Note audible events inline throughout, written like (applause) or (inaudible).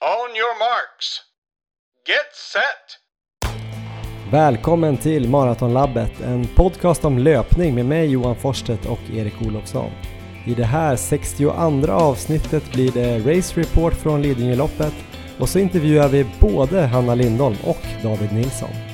On your marks. Get set! Välkommen till Maratonlabbet, en podcast om löpning med mig Johan Forsstedt och Erik Olofsson. I det här 62 avsnittet blir det Race Report från Lidingöloppet och så intervjuar vi både Hanna Lindholm och David Nilsson.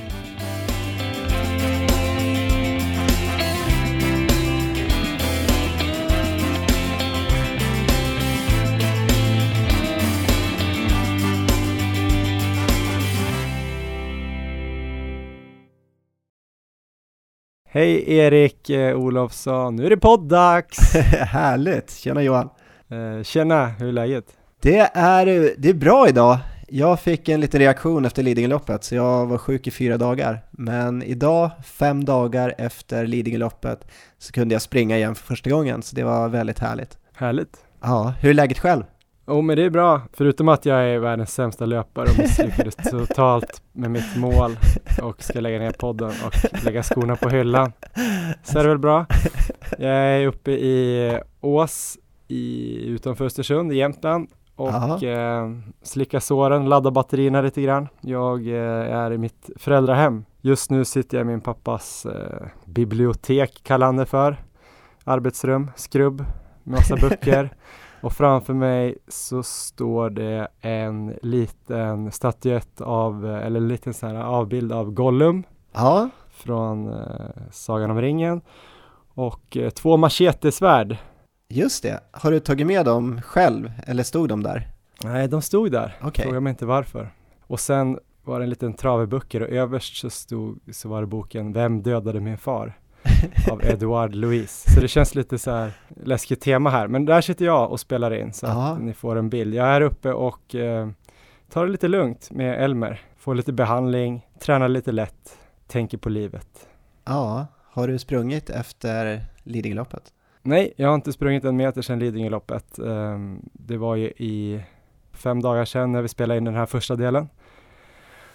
Hej Erik eh, Olofsson, nu är det poddags! (laughs) Härligt! Tjena Johan! Eh, tjena, hur är läget? Det är, det är bra idag. Jag fick en liten reaktion efter Lidingöloppet, så jag var sjuk i fyra dagar. Men idag, fem dagar efter Lidingöloppet, så kunde jag springa igen för första gången, så det var väldigt härligt. Härligt! Ja, hur är läget själv? Jo men det är bra, förutom att jag är världens sämsta löpare och misslyckades (laughs) totalt med mitt mål och ska lägga ner podden och lägga skorna på hyllan. Så är det väl bra. Jag är uppe i Ås i, utanför Östersund i Jämtland och eh, slickar såren, laddar batterierna lite grann. Jag eh, är i mitt föräldrahem. Just nu sitter jag i min pappas eh, bibliotek, kallar han det för. Arbetsrum, skrubb, massa böcker. (laughs) Och framför mig så står det en liten statyett av, eller en liten så här avbild av Gollum. Ja. Från eh, Sagan om ringen. Och eh, två machetesvärd. Just det. Har du tagit med dem själv, eller stod de där? Nej, de stod där. Okay. Fråga mig inte varför. Och sen var det en liten trave böcker och överst så stod, så var det boken Vem dödade min far? (laughs) av Edouard Louis. Så det känns lite så här läskigt tema här. Men där sitter jag och spelar in så Aha. att ni får en bild. Jag är uppe och eh, tar det lite lugnt med Elmer. Får lite behandling, tränar lite lätt, tänker på livet. Ja, har du sprungit efter Lidingöloppet? Nej, jag har inte sprungit en meter sedan Lidingöloppet. Um, det var ju i fem dagar sedan när vi spelade in den här första delen.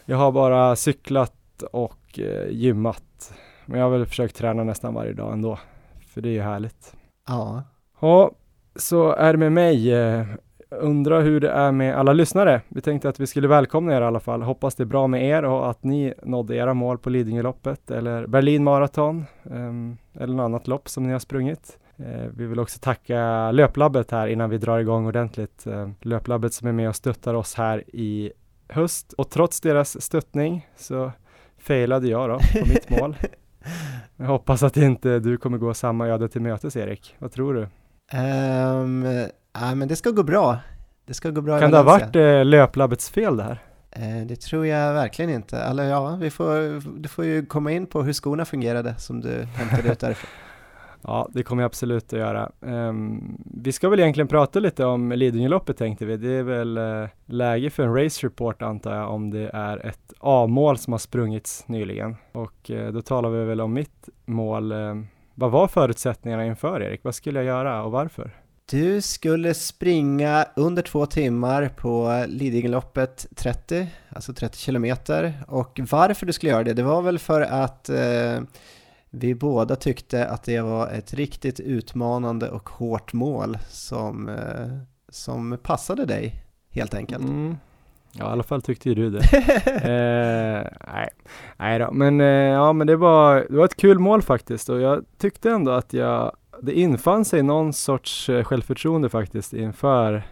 Jag har bara cyklat och uh, gymmat men jag har väl försökt träna nästan varje dag ändå. För det är ju härligt. Ja. Ja, så är det med mig. Eh, undrar hur det är med alla lyssnare. Vi tänkte att vi skulle välkomna er i alla fall. Hoppas det är bra med er och att ni nådde era mål på Lidingöloppet eller Berlin Marathon um, eller något annat lopp som ni har sprungit. Uh, vi vill också tacka Löplabbet här innan vi drar igång ordentligt. Uh, Löplabbet som är med och stöttar oss här i höst och trots deras stöttning så failade jag då på mitt mål. (laughs) Jag hoppas att inte du kommer gå samma öde till mötes Erik. Vad tror du? Um, ja, men det ska gå bra. Det ska gå bra Kan det ha varit eh, löplabbets fel det här? Eh, det tror jag verkligen inte. Eller ja, vi får, du får ju komma in på hur skorna fungerade som du hämtade ut därifrån. Ja, det kommer jag absolut att göra. Um, vi ska väl egentligen prata lite om Lidingöloppet tänkte vi. Det är väl uh, läge för en race report antar jag om det är ett A-mål som har sprungits nyligen. Och uh, då talar vi väl om mitt mål. Uh, vad var förutsättningarna inför Erik? Vad skulle jag göra och varför? Du skulle springa under två timmar på Lidingöloppet 30, alltså 30 kilometer. Och varför du skulle göra det, det var väl för att eh, vi båda tyckte att det var ett riktigt utmanande och hårt mål som, eh, som passade dig helt enkelt. Mm. Ja, i alla fall tyckte ju du det. (laughs) eh, nej, nej då. men, eh, ja, men det, var, det var ett kul mål faktiskt och jag tyckte ändå att jag, det infann sig någon sorts eh, självförtroende faktiskt inför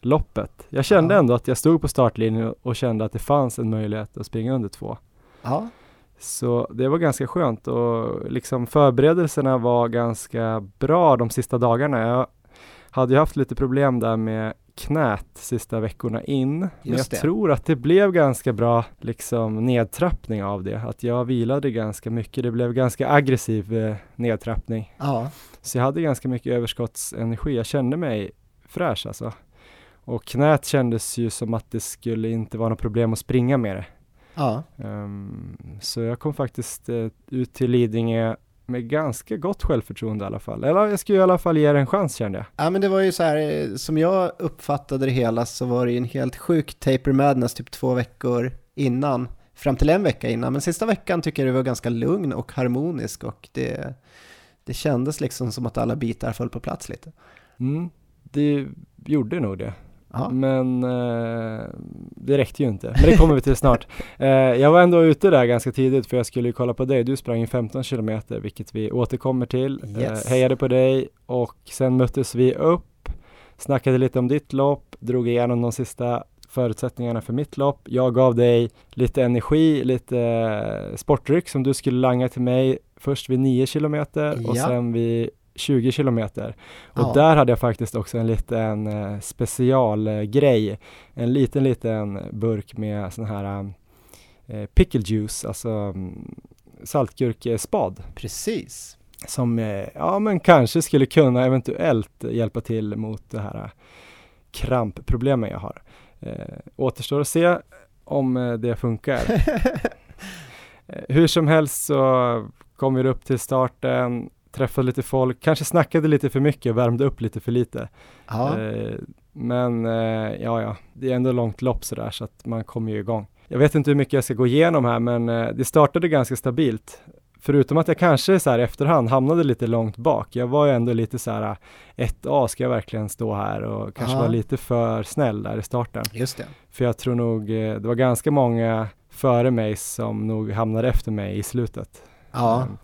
loppet. Jag kände ja. ändå att jag stod på startlinjen och kände att det fanns en möjlighet att springa under två. Ja, så det var ganska skönt och liksom förberedelserna var ganska bra de sista dagarna. Jag hade ju haft lite problem där med knät sista veckorna in. Men jag det. tror att det blev ganska bra liksom nedtrappning av det. Att jag vilade ganska mycket. Det blev ganska aggressiv eh, nedtrappning. Ja. Så jag hade ganska mycket överskottsenergi. Jag kände mig fräsch alltså. Och knät kändes ju som att det skulle inte vara något problem att springa med det. Ja. Um, så jag kom faktiskt uh, ut till Lidingö med ganska gott självförtroende i alla fall. Eller jag skulle i alla fall ge det en chans kände jag. Ja men det var ju så här, eh, som jag uppfattade det hela så var det ju en helt sjuk taper madness typ två veckor innan, fram till en vecka innan. Men sista veckan tycker jag det var ganska lugn och harmonisk och det, det kändes liksom som att alla bitar föll på plats lite. Mm, det gjorde nog det. Ja. Men eh, det räckte ju inte. Men det kommer vi till snart. (laughs) Eh, jag var ändå ute där ganska tidigt för jag skulle ju kolla på dig. Du sprang ju 15 kilometer, vilket vi återkommer till. Yes. Eh, hejade på dig och sen möttes vi upp, snackade lite om ditt lopp, drog igenom de sista förutsättningarna för mitt lopp. Jag gav dig lite energi, lite eh, sportdryck som du skulle langa till mig först vid 9 kilometer och Ja. sen vid 20 kilometer. Och Ja. där hade jag faktiskt också en liten eh, specialgrej. En liten, liten burk med sån här eh, pickle juice, alltså mm, saltgurkespad Precis. som eh, ja men kanske skulle kunna eventuellt hjälpa till mot det här krampproblemen jag har. Eh, återstår att se om det funkar. (laughs) Hur som helst så kom vi upp till starten, träffade lite folk, kanske snackade lite för mycket, värmde upp lite för lite. Ja. Eh, men eh, ja, ja, det är ändå långt lopp sådär så att man kommer ju igång. Jag vet inte hur mycket jag ska gå igenom här men eh, det startade ganska stabilt. Förutom att jag kanske så här efterhand hamnade lite långt bak. Jag var ju ändå lite så här 1A, ska jag verkligen stå här och kanske Ja. var lite för snäll där i starten. Just det. För jag tror nog eh, det var ganska många före mig som nog hamnade efter mig i slutet. Ja. Mm.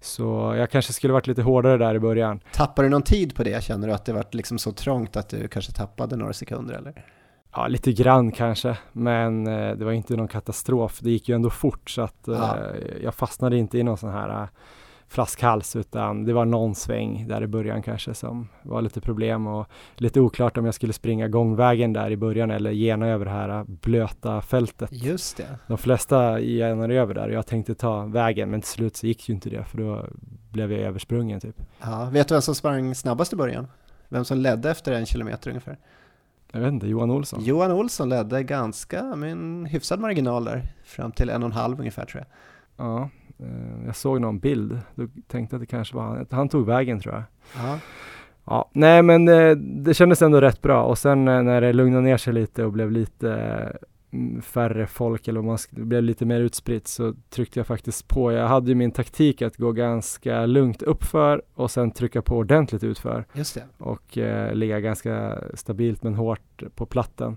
Så jag kanske skulle varit lite hårdare där i början. Tappar du någon tid på det? Känner du att det var liksom så trångt att du kanske tappade några sekunder eller? Ja, lite grann kanske, men eh, det var inte någon katastrof. Det gick ju ändå fort så att eh, Ja. jag fastnade inte i någon sån här eh, flaskhals utan det var någon sväng där i början kanske som var lite problem och lite oklart om jag skulle springa gångvägen där i början eller gena över det här blöta fältet. Just det. De flesta genade över där och jag tänkte ta vägen men till slut så gick ju inte det för då blev jag översprungen typ. Ja. Vet du vem som sprang snabbast i början? Vem som ledde efter en kilometer ungefär? Jag vet inte, Johan Olsson? Johan Olsson ledde ganska med en hyfsad marginal där, fram till en och en halv ungefär tror jag. Ja, jag såg någon bild. Då tänkte att det kanske var han. Han tog vägen tror jag. Ja. Ja, nej men eh, det kändes ändå rätt bra och sen eh, när det lugnade ner sig lite och blev lite färre folk eller om man det blev lite mer utspritt så tryckte jag faktiskt på. Jag hade ju min taktik att gå ganska lugnt uppför och sen trycka på ordentligt utför Just det. och eh, ligga ganska stabilt men hårt på platten.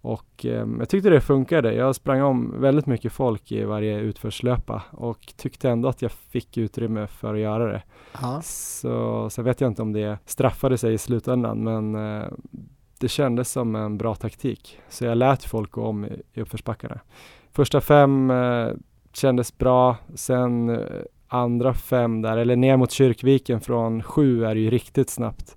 Och eh, jag tyckte det funkade. Jag sprang om väldigt mycket folk i varje utförslöpa och tyckte ändå att jag fick utrymme för att göra det. Ja. Så sen vet jag inte om det straffade sig i slutändan men eh, det kändes som en bra taktik. Så jag lät folk gå om i, i uppförsbackarna. Första fem eh, kändes bra, sen eh, andra fem där, eller ner mot Kyrkviken från sju är det ju riktigt snabbt.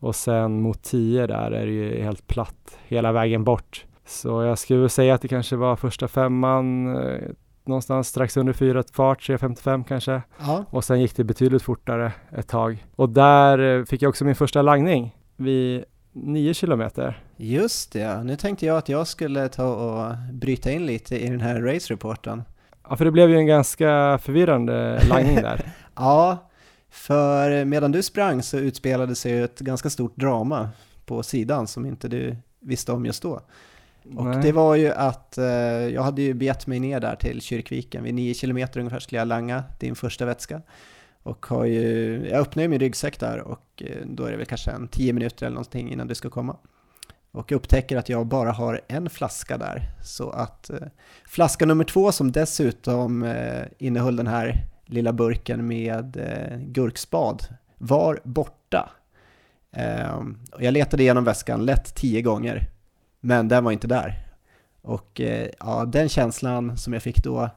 Och sen mot tio där är det ju helt platt hela vägen bort. Så jag skulle säga att det kanske var första femman eh, någonstans strax under fyra fart, 3.55 kanske. Ja. Och sen gick det betydligt fortare ett tag. Och där eh, fick jag också min första langning vid 9 kilometer. Just det. Nu tänkte jag att jag skulle ta och bryta in lite i den här race-reporten. Ja, för det blev ju en ganska förvirrande langning där. (laughs) Ja, för medan du sprang så utspelade sig ett ganska stort drama på sidan som inte du visste om just då. Och Nej. det var ju att eh, jag hade ju begett mig ner där till Kyrkviken, vid 9 kilometer ungefär skulle jag langa din första vätska. Och har ju, jag öppnar ju min ryggsäck där och eh, då är det väl kanske en 10 minuter eller någonting innan du ska komma. Och upptäcker att jag bara har en flaska där. Så att eh, flaska nummer två som dessutom eh, innehöll den här lilla burken med eh, gurkspad var borta. Ehm, och jag letade igenom väskan lätt tio gånger, men den var inte där. Och eh, ja, den känslan som jag fick då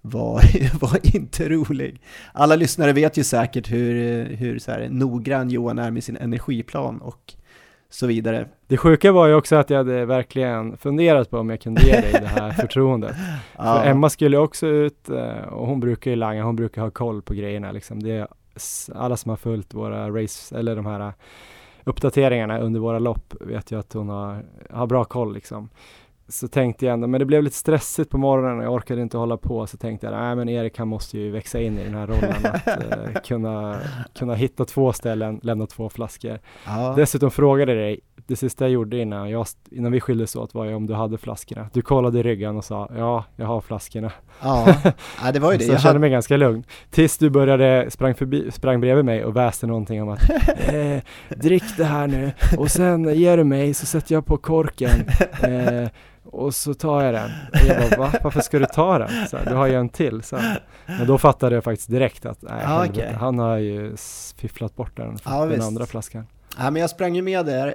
var, (laughs) var inte rolig. Alla lyssnare vet ju säkert hur, hur så här, noggrann Johan är med sin energiplan och så vidare. Det sjuka var ju också att jag hade verkligen funderat på om jag kunde ge dig det här (laughs) förtroendet. För Emma skulle också ut eh, och hon brukar ju langa, hon brukar ha koll på grejerna liksom. Det är alla som har följt våra race, eller de här eh, uppdateringarna under våra lopp vet ju att hon har, har bra koll liksom. Så tänkte jag ändå, men det blev lite stressigt på morgonen och jag orkade inte hålla på. Så tänkte jag, nej men Erik han måste ju växa in i den här rollen att eh, (laughs) kunna, kunna hitta två ställen, lämna två flaskor. Ja. Dessutom frågade jag dig, det sista jag gjorde innan, jag, innan vi skildes åt var ju om du hade flaskorna. Du kollade i ryggen och sa, ja, jag har flaskorna. Ja, (laughs) ja det var ju det. Så jag kände mig ganska lugn. Tills du började, sprang, förbi, sprang bredvid mig och väste någonting om att (laughs) eh, drick det här nu och sen ger du mig så sätter jag på korken eh, och så tar jag den. Och jag bara, va? Varför ska du ta den? Så här, du har ju en till. Så. Men då fattade jag faktiskt direkt att nej, Ah, okej. han har ju fifflat bort den, Ja, den visst. andra flaskan. Ja, men jag sprang ju med där,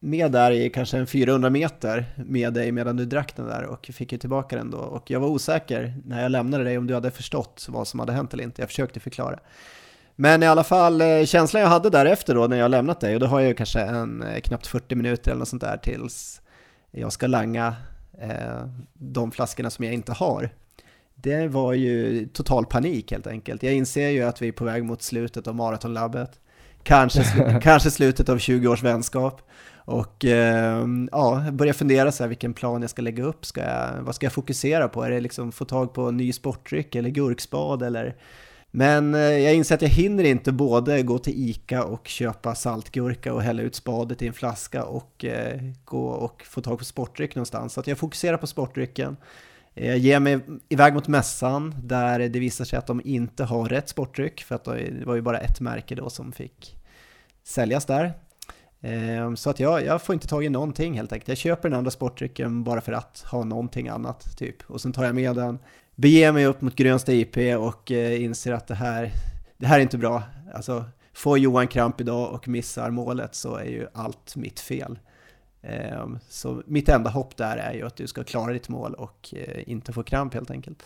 med där i kanske en 400 meter med dig medan du drack den där och fick ju tillbaka den då. Och jag var osäker när jag lämnade dig om du hade förstått vad som hade hänt eller inte. Jag försökte förklara. Men i alla fall, eh, känslan jag hade därefter då när jag lämnat dig, och då har jag ju kanske en eh, knappt 40 minuter eller något sånt där tills jag ska langa eh, de flaskorna som jag inte har. Det var ju total panik helt enkelt. Jag inser ju att vi är på väg mot slutet av maratonlabbet. Kanske, slu- (laughs) kanske slutet av 20 års vänskap. Och eh, ja, börjar fundera så här vilken plan jag ska lägga upp. Ska jag, vad ska jag fokusera på? Är det liksom få tag på ny sportdryck eller gurkspad eller? Men eh, jag inser att jag hinner inte både gå till Ica och köpa saltgurka och hälla ut spadet i en flaska och eh, gå och få tag på sportdryck någonstans. Så att jag fokuserar på sportdrycken. Eh, jag ger mig iväg mot mässan där det visar sig att de inte har rätt sportdryck för att det var ju bara ett märke då som fick säljas där. Eh, så att jag, jag får inte tag i någonting helt enkelt. Jag köper den andra sportdrycken bara för att ha någonting annat typ. Och sen tar jag med den, beger mig upp mot Grönsta IP och eh, inser att det här, det här är inte bra. Alltså, får Johan kramp idag och missar målet så är ju allt mitt fel. Eh, Så mitt enda hopp där är ju att du ska klara ditt mål och eh, inte få kramp helt enkelt.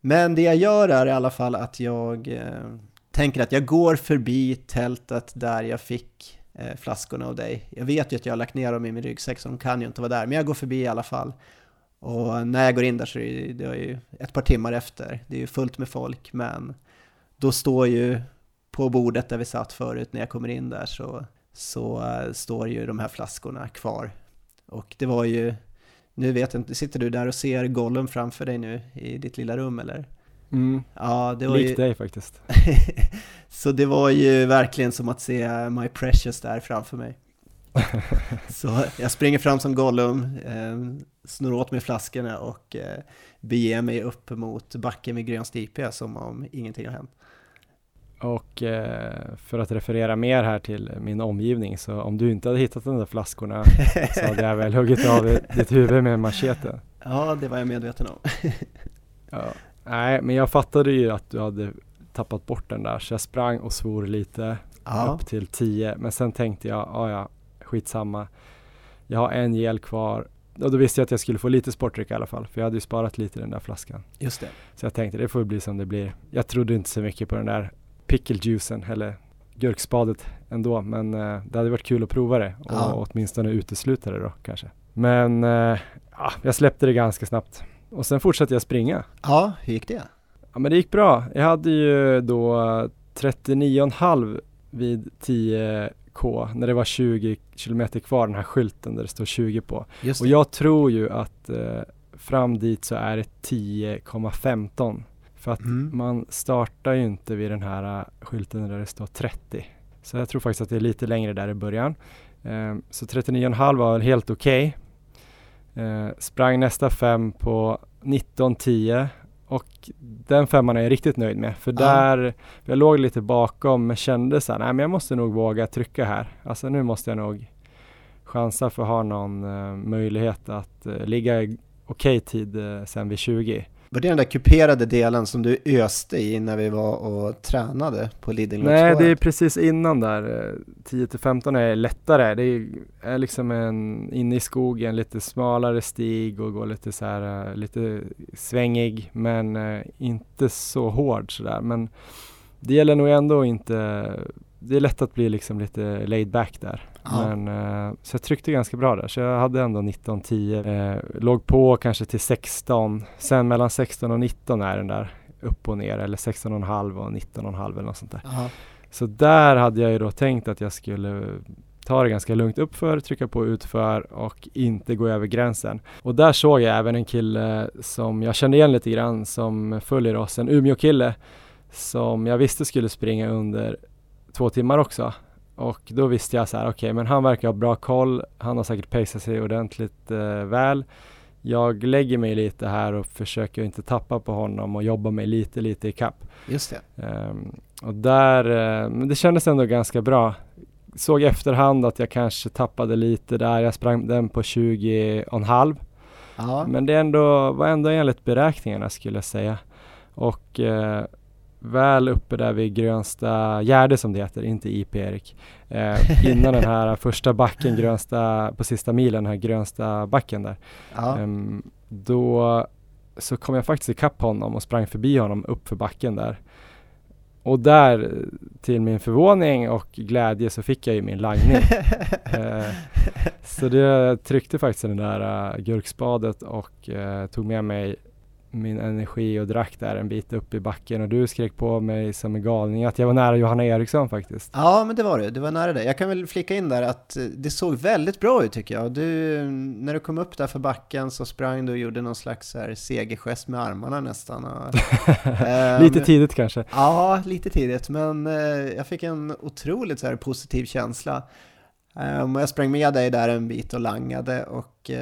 Men det jag gör är i alla fall att jag eh, tänker att jag går förbi tältet där jag fick eh, flaskorna av dig. Jag vet ju att jag har lagt ner dem i min ryggsäck så de kan ju inte vara där, men jag går förbi i alla fall. Och när jag går in där så är det, det är ju ett par timmar efter. Det är ju fullt med folk, men då står ju på bordet där vi satt förut när jag kommer in där så, så eh, står ju de här flaskorna kvar. Och det var ju, nu vet jag inte, sitter du där och ser Gollum framför dig nu i ditt lilla rum eller? Mm, Ja, det var likt ju... dig faktiskt. (laughs) så det var ju verkligen som att se My Precious där framför mig. (laughs) Så jag springer fram som Gollum, eh, snor åt mig flaskorna och eh, beger mig upp mot backen vid Grön Stipe som om ingenting har hänt. Och eh, för att referera mer här till min omgivning så om du inte hade hittat de där flaskorna (laughs) så hade jag väl huggit av ditt huvud med en machete. Ja, det var jag medveten om. (laughs) Ja. Nej, men jag fattade ju att du hade tappat bort den där så jag sprang och svor lite Ja, upp till 10 men sen tänkte jag, ja ja, skitsamma. Jag har en gel kvar och då visste jag att jag skulle få lite sportdryck i alla fall för jag hade ju sparat lite i den där flaskan. just det. Så jag tänkte det får bli som det blir. Jag trodde inte så mycket på den där picklejuicen eller gurkspadet ändå men eh, det hade varit kul att prova det och Ja. åtminstone utesluta det då kanske. Men eh, ja, jag släppte det ganska snabbt och sen fortsatte jag springa. Ja, hur gick det? Ja men det gick bra. Jag hade ju då 39,5 vid 10K när det var 20 kilometer kvar den här skylten där det står 20 på. Och jag tror ju att eh, fram dit så är det 10,15 för att Mm. man startar ju inte vid den här eh, skylten där det står 30. Så jag tror faktiskt att det är lite längre där i början. Eh, så 39,5 var helt okej. Eh, sprang nästa fem på 19,10 och den femman är jag riktigt nöjd med. För där, jag låg lite bakom men kände så här, nej men jag måste nog våga trycka här. Alltså nu måste jag nog chansa för att ha någon eh, möjlighet att eh, ligga okej tid eh, sen vid 20. Var det den där kuperade delen som du öste i när vi var och tränade på Nej, Lidingöloppsspåret? det är precis innan där. eh, 10 till 15 är lättare. Det är, är liksom en inne i skogen, lite smalare stig och går lite så här, eh, lite svängig men eh, inte så hård sådär. Men det gäller nog ändå inte, det är lätt att bli liksom lite laid back där. Ja. Men, eh, så jag tryckte ganska bra där, så jag hade ändå 19-10. Eh, låg på kanske till 16, sen mellan 16 och 19 är den där upp och ner, eller 16,5 och 19,5 eller något sånt där. Ja. Så där hade jag ju då tänkt att jag skulle ta det ganska lugnt uppför, trycka på utför och inte gå över gränsen. Och där såg jag även en kille som jag kände igen lite grann som följer oss, en Umeå-kille som jag visste skulle springa under två timmar också. Och då visste jag så här, okej okay, men han verkar ha bra koll, han har säkert paceat sig ordentligt eh, väl. Jag lägger mig lite här och försöker inte tappa på honom och jobba mig lite, lite i kapp. Just det. Um, och där, uh, men det kändes ändå ganska bra. Såg i efterhand att jag kanske tappade lite där, jag sprang den på 20,5. Ja. Men det ändå, var ändå enligt beräkningarna skulle jag säga. Och uh, väl uppe där vid Grönsta Gärde som det heter, inte IP Erik. Eh, innan den här (laughs) första backen, Grönsta, på sista milen, den här Grönsta backen där. Ja. Eh, då så kom jag faktiskt ikapp honom och sprang förbi honom upp för backen där. Och där till min förvåning och glädje så fick jag ju min langning. (laughs) eh, så det tryckte faktiskt den där uh, gurkspadet och uh, tog med mig min energi och drack där en bit upp i backen och du skrek på mig som en galning att jag var nära Johanna Eriksson faktiskt. Ja, men det var du. Du var nära det. Jag kan väl flika in där att eh, det såg väldigt bra ut tycker jag. Du, när du kom upp där för backen så sprang du och gjorde någon slags här segergest med armarna nästan. Och, (laughs) eh, lite tidigt kanske? Ja, lite tidigt, men eh, jag fick en otroligt så här positiv känsla. Um, jag sprang med dig där en bit och langade och uh,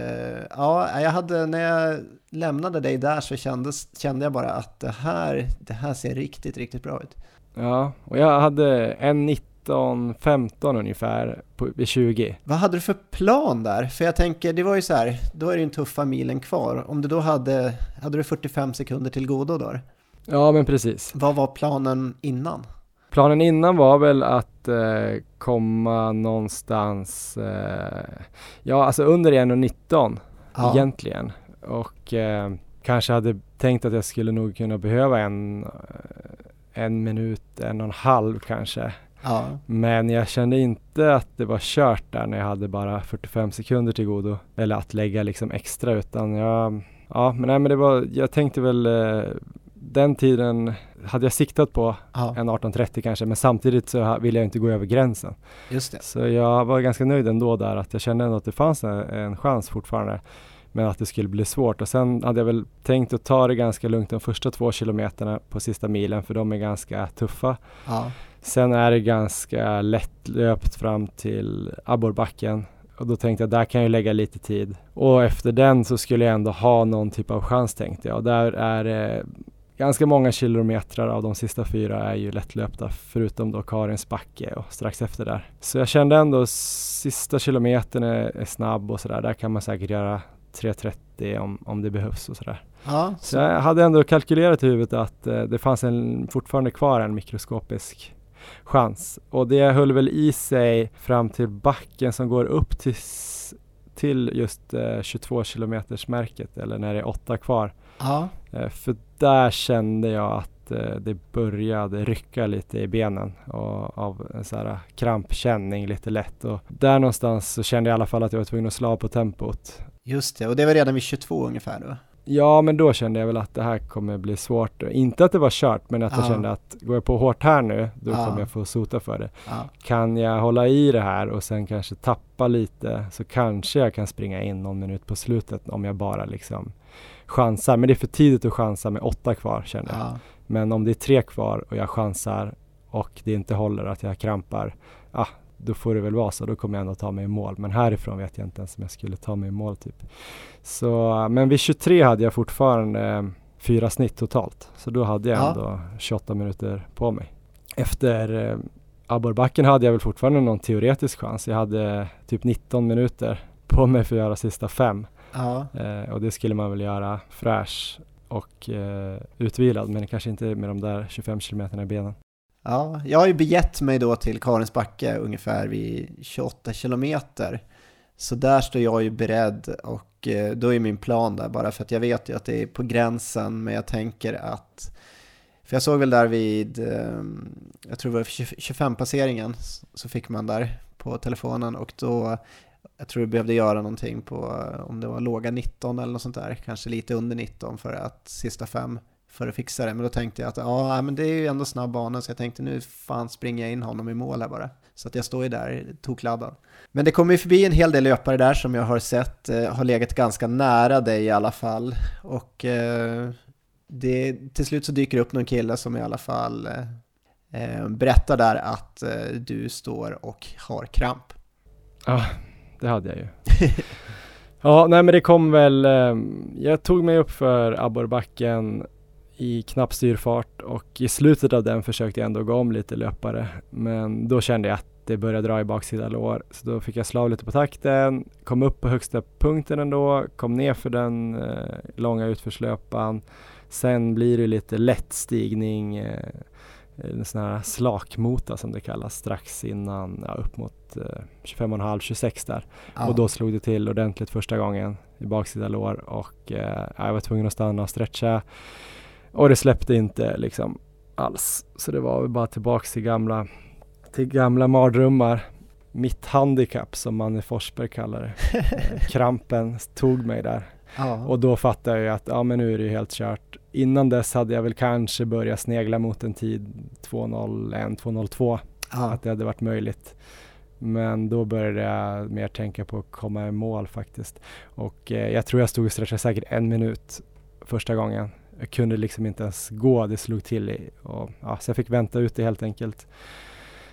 ja, jag hade, när jag lämnade dig där så kändes, kände jag bara att det här, det här ser riktigt, riktigt bra ut. Ja, och jag hade en 19, 15 ungefär på, vid 20. Vad hade du för plan där? För jag tänker, det var ju så här, då är det ju en tuffa milen kvar. Om du då hade, hade du 45 sekunder till godo då? Ja, men precis. Vad var planen innan? Planen innan var väl att eh, komma någonstans, eh, ja alltså under 1.19 ja. egentligen. Och eh, kanske hade tänkt att jag skulle nog kunna behöva en, eh, en minut, en och en halv kanske. Ja. Men jag kände inte att det var kört där när jag hade bara 45 sekunder till godo. Eller att lägga liksom extra utan jag, ja men nej men det var, jag tänkte väl eh, den tiden hade jag siktat på ja. en 18.30 kanske, men samtidigt så ville jag inte gå över gränsen. Just det. Så jag var ganska nöjd ändå där, att jag kände ändå att det fanns en, en chans fortfarande. Men att det skulle bli svårt och sen hade jag väl tänkt att ta det ganska lugnt de första två kilometerna på sista milen för de är ganska tuffa. Ja. Sen är det ganska lättlöpt fram till abborrbacken och då tänkte jag där kan jag lägga lite tid. Och efter den så skulle jag ändå ha någon typ av chans tänkte jag. Och där är det ganska många kilometer av de sista fyra är ju lättlöpta förutom då Karins backe och strax efter där. Så jag kände ändå sista kilometern är, är snabb och sådär. Där kan man säkert göra 3.30 om, om det behövs och sådär. Ja, så. så jag hade ändå kalkylerat i huvudet att eh, det fanns en, fortfarande kvar en mikroskopisk chans. Och det höll väl i sig fram till backen som går upp till, till just eh, 22 kilometers märket eller när det är åtta kvar. Ja. Eh, för där kände jag att eh, det började rycka lite i benen och av en sån här krampkänning lite lätt och där någonstans så kände jag i alla fall att jag var tvungen att slå av på tempot. Just det, och det var redan vid 22 ungefär då? Ja, men då kände jag väl att det här kommer bli svårt. Inte att det var kört, men att ja. jag kände att går jag på hårt här nu, då ja. kommer jag få sota för det. Ja. Kan jag hålla i det här och sen kanske tappa lite, så kanske jag kan springa in någon minut på slutet om jag bara liksom chansar. Men det är för tidigt att chansa med åtta kvar känner jag. Ja. Men om det är tre kvar och jag chansar och det inte håller att jag krampar, ah, då får det väl vara så. Då kommer jag ändå ta mig i mål. Men härifrån vet jag inte ens om jag skulle ta mig i mål typ. Så, men vid 23 hade jag fortfarande eh, fyra snitt totalt. Så då hade jag ändå ja. 28 minuter på mig. Efter eh, abborrbacken hade jag väl fortfarande någon teoretisk chans. Jag hade typ 19 minuter på mig för att göra sista fem. Ja. Eh, och det skulle man väl göra fräsch och eh, utvilad men kanske inte med de där 25 kilometerna i benen. Ja, jag har ju begett mig då till Karins backe ungefär vid 28 kilometer. Så där står jag ju beredd och eh, då är min plan där bara för att jag vet ju att det är på gränsen men jag tänker att för jag såg väl där vid, eh, jag tror det var 25 passeringen så fick man där på telefonen och då jag tror du behövde göra någonting på, om det var låga 19 eller något sånt där, kanske lite under 19 för att sista fem för att fixa det. Men då tänkte jag att ja, men det är ju ändå snabb bana så jag tänkte nu fan springer jag in honom i mål här bara. Så att jag står ju där tokladdad. Men det kommer ju förbi en hel del löpare där som jag har sett eh, har legat ganska nära dig i alla fall. Och eh, det, till slut så dyker det upp någon kille som i alla fall eh, eh berättar där att eh, du står och har kramp. Ja, det hade jag ju. (laughs) ja, nej men det kom väl, eh, jag tog mig upp för abborrbacken i knapp styrfart och i slutet av den försökte jag ändå gå om lite löpare. Men då kände jag att det började dra i baksida lår. Så då fick jag slå lite på takten, kom upp på högsta punkten ändå, kom ner för den eh, långa utförslöpan. Sen blir det lite lätt stigning, eh, en sån här slakmota som det kallas, strax innan, ja, upp mot eh, 25,5-26 där. Ja. Och då slog det till ordentligt första gången i baksida lår och eh, jag var tvungen att stanna och stretcha. Och det släppte inte liksom alls. Så det var bara tillbaks till gamla, till gamla mardrömmar. Mitt handikapp som Manne Forsberg kallar det. (laughs) Eh, krampen tog mig där. Ja. Och då fattade jag att ja, men nu är det ju helt kört. Innan dess hade jag väl kanske börjat snegla mot en tid 2.01, 2.02. Ja. Att det hade varit möjligt. Men då började jag mer tänka på att komma i mål faktiskt. Och eh, jag tror jag stod och stretchade säkert en minut första gången jag kunde liksom inte ens gå, det slog till i. Och, ja, så jag fick vänta ut det helt enkelt.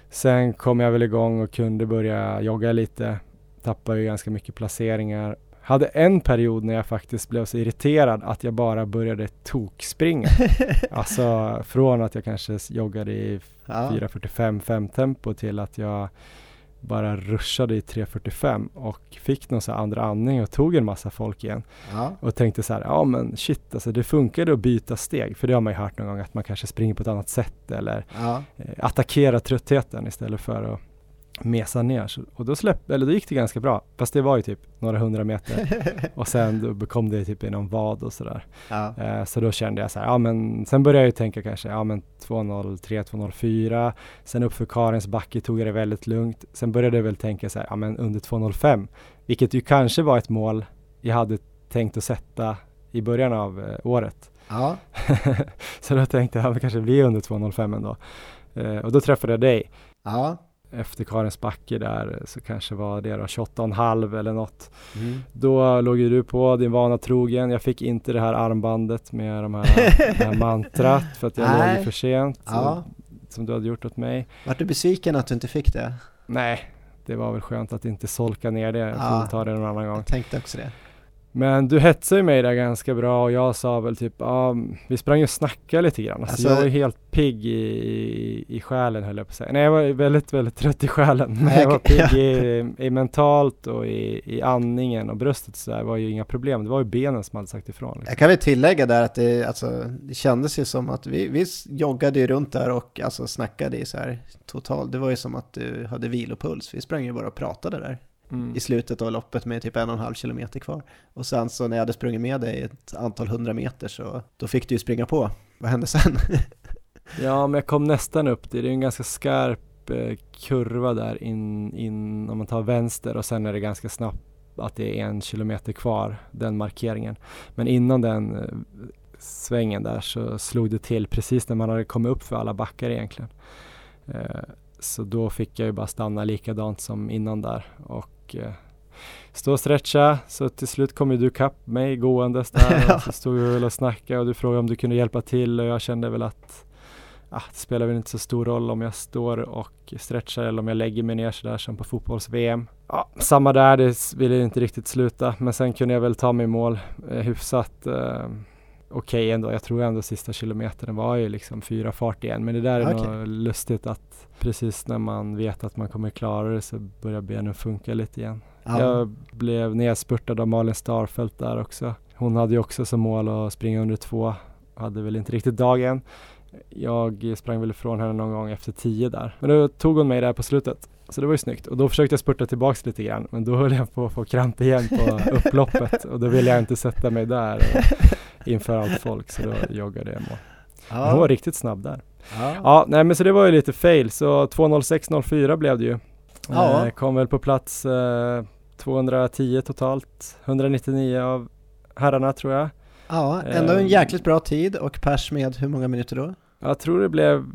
Sen kom jag väl igång och kunde börja jogga lite. Tappade ju ganska mycket placeringar. Hade en period när jag faktiskt blev så irriterad att jag bara började tokspringa. (laughs) alltså från att jag kanske joggade i ja. 4.45-5 tempo till att jag bara ruschade i 3.45 och fick någon så andra andning och tog en massa folk igen. Ja. Och tänkte så här, ja men shit alltså det funkade att byta steg, för det har man ju hört någon gång att man kanske springer på ett annat sätt eller ja. eh, attackerar tröttheten istället för att mesa ner. Så, och då, släpp, eller då gick det ganska bra, fast det var ju typ några hundra meter. (laughs) och sen då kom det typ i någon vad och sådär. Ja. Eh, så då kände jag så här, ja men sen började jag ju tänka kanske, ja men 2.03, 2.04. Sen uppför Karins backe tog jag det väldigt lugnt. Sen började jag väl tänka så här, ja men under 2.05. Vilket ju kanske var ett mål jag hade tänkt att sätta i början av eh, året. Ja. (laughs) så då tänkte jag, ja, det kanske blir under 2.05 ändå. Eh, och då träffade jag dig. Ja efter Karins backe där så kanske var det då 28,5 eller något. Mm. Då låg ju du på din vana trogen. Jag fick inte det här armbandet med de här, det här (laughs) mantrat för att jag låg för sent. Ja. som du hade gjort åt mig. Vart du besviken att du inte fick det? Nej, det var väl skönt att inte solka ner det. Jag får ta det någon annan gång. Jag tänkte också det. Men du hetsade mig där ganska bra och jag sa väl typ, ah, vi sprang och snackade lite grann. Alltså, alltså jag var helt pigg i, i, i själen höll jag på att säga. Nej, jag var väldigt, väldigt trött i själen. Men (laughs) jag var pigg i, i mentalt och i, i andningen och bröstet så där var ju inga problem. Det var ju benen som hade sagt ifrån. Liksom. Jag kan väl tillägga där att det, alltså, det kändes ju som att vi, vi joggade ju runt där och alltså snackade i så här totalt. Det var ju som att du hade vilopuls. Vi sprang ju bara och pratade där mm. i slutet av loppet med typ en och en halv kilometer kvar. Och sen så när jag hade sprungit med dig ett antal hundra meter så då fick du ju springa på. Vad hände sen? (laughs) ja, men jag kom nästan upp det. Det är en ganska skarp eh, kurva där in, in om man tar vänster och sen är det ganska snabbt att det är en kilometer kvar, den markeringen. Men innan den eh, svängen där så slog det till precis när man hade kommit upp för alla backar egentligen. Eh, så då fick jag ju bara stanna likadant som innan där och och eh, stå och stretcha. Så till slut kom ju du kapp mig gåendes där (laughs) och så stod vi väl och snackade och du frågade om du kunde hjälpa till och jag kände väl att ah, det spelar väl inte så stor roll om jag står och stretchar eller om jag lägger mig ner sådär som på fotbolls-VM. Ja, samma där, det ville inte riktigt sluta men sen kunde jag väl ta mig i mål eh, hyfsat eh, okej okay ändå. Jag tror ändå sista kilometern var ju liksom fyra fart igen. Men det där är okay. nog lustigt att precis när man vet att man kommer klara det så börjar benen funka lite igen. Ja. Jag blev nedspurtad av Malin Starfelt där också. Hon hade ju också som mål att springa under två. Hade väl inte riktigt dagen. Jag sprang väl ifrån henne någon gång efter tio där. Men då tog hon mig där på slutet. Så det var ju snyggt. Och då försökte jag spurta tillbaks lite grann. Men då höll jag på att få kramp igen på (laughs) upploppet. Och då ville jag inte sätta mig där (laughs) inför allt folk. Så då joggade jag mål. Ja. Hon var riktigt snabb där. Ja. ja, nej men så det var ju lite fail. Så 2.06.04 blev det ju. Ja. Eh, kom väl på plats eh, 210 totalt. 199 av herrarna tror jag. Ja, ändå en jäkligt bra tid och pers med hur många minuter då? Jag tror det blev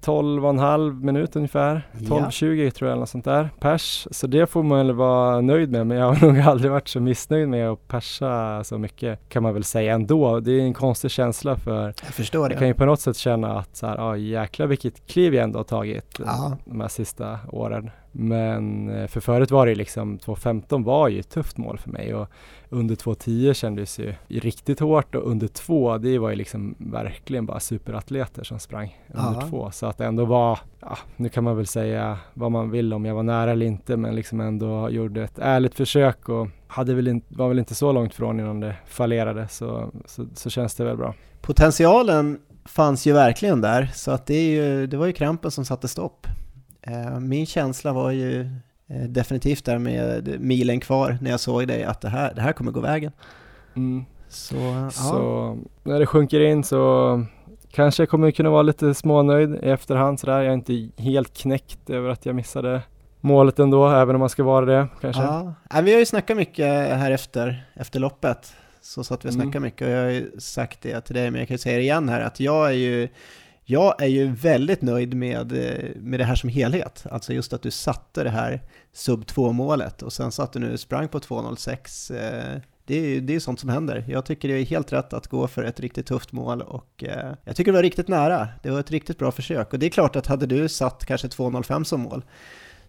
12 och en halv minut ungefär. 12-20 ja. tror jag eller något sånt där pers. Så det får man väl vara nöjd med. Men jag har (laughs) nog aldrig varit så missnöjd med att persa så mycket kan man väl säga ändå. Det är en konstig känsla för jag förstår det. Jag kan ju på något sätt känna att så här, ah, jäklar vilket kliv jag ändå har tagit ja. de här sista åren. Men eh, för förut var det liksom 2.15 var ju ett tufft mål för mig och under 2.10 kändes ju riktigt hårt och under 2 det var ju liksom verkligen bara superatleter som sprang under 2 så att det ändå var, ja, nu kan man väl säga vad man vill om jag var nära eller inte men liksom ändå gjorde ett ärligt försök och hade väl in, var väl inte så långt från innan det fallerade så, så, så känns det väl bra. Potentialen fanns ju verkligen där så att det, är ju, det var ju krampen som satte stopp. Eh, min känsla var ju definitivt där med milen kvar när jag såg dig att det här, det här kommer gå vägen. Mm. Så, ja. så när det sjunker in så kanske jag kommer kunna vara lite smånöjd i efterhand sådär. Jag är inte helt knäckt över att jag missade målet ändå, även om man ska vara det kanske. Ja, vi har ju snackat mycket här efter, efter loppet. Så satt vi och snackade mm. mycket och jag har ju sagt det till dig, men jag kan ju säga det igen här att jag är ju jag är ju väldigt nöjd med, eh, med det här som helhet. Alltså just att du satte det här sub 2 målet och sen satt du nu sprang på 2.06. Eh, det är ju det är sånt som händer. Jag tycker det är helt rätt att gå för ett riktigt tufft mål och eh, jag tycker det var riktigt nära. Det var ett riktigt bra försök och det är klart att hade du satt kanske 2.05 som mål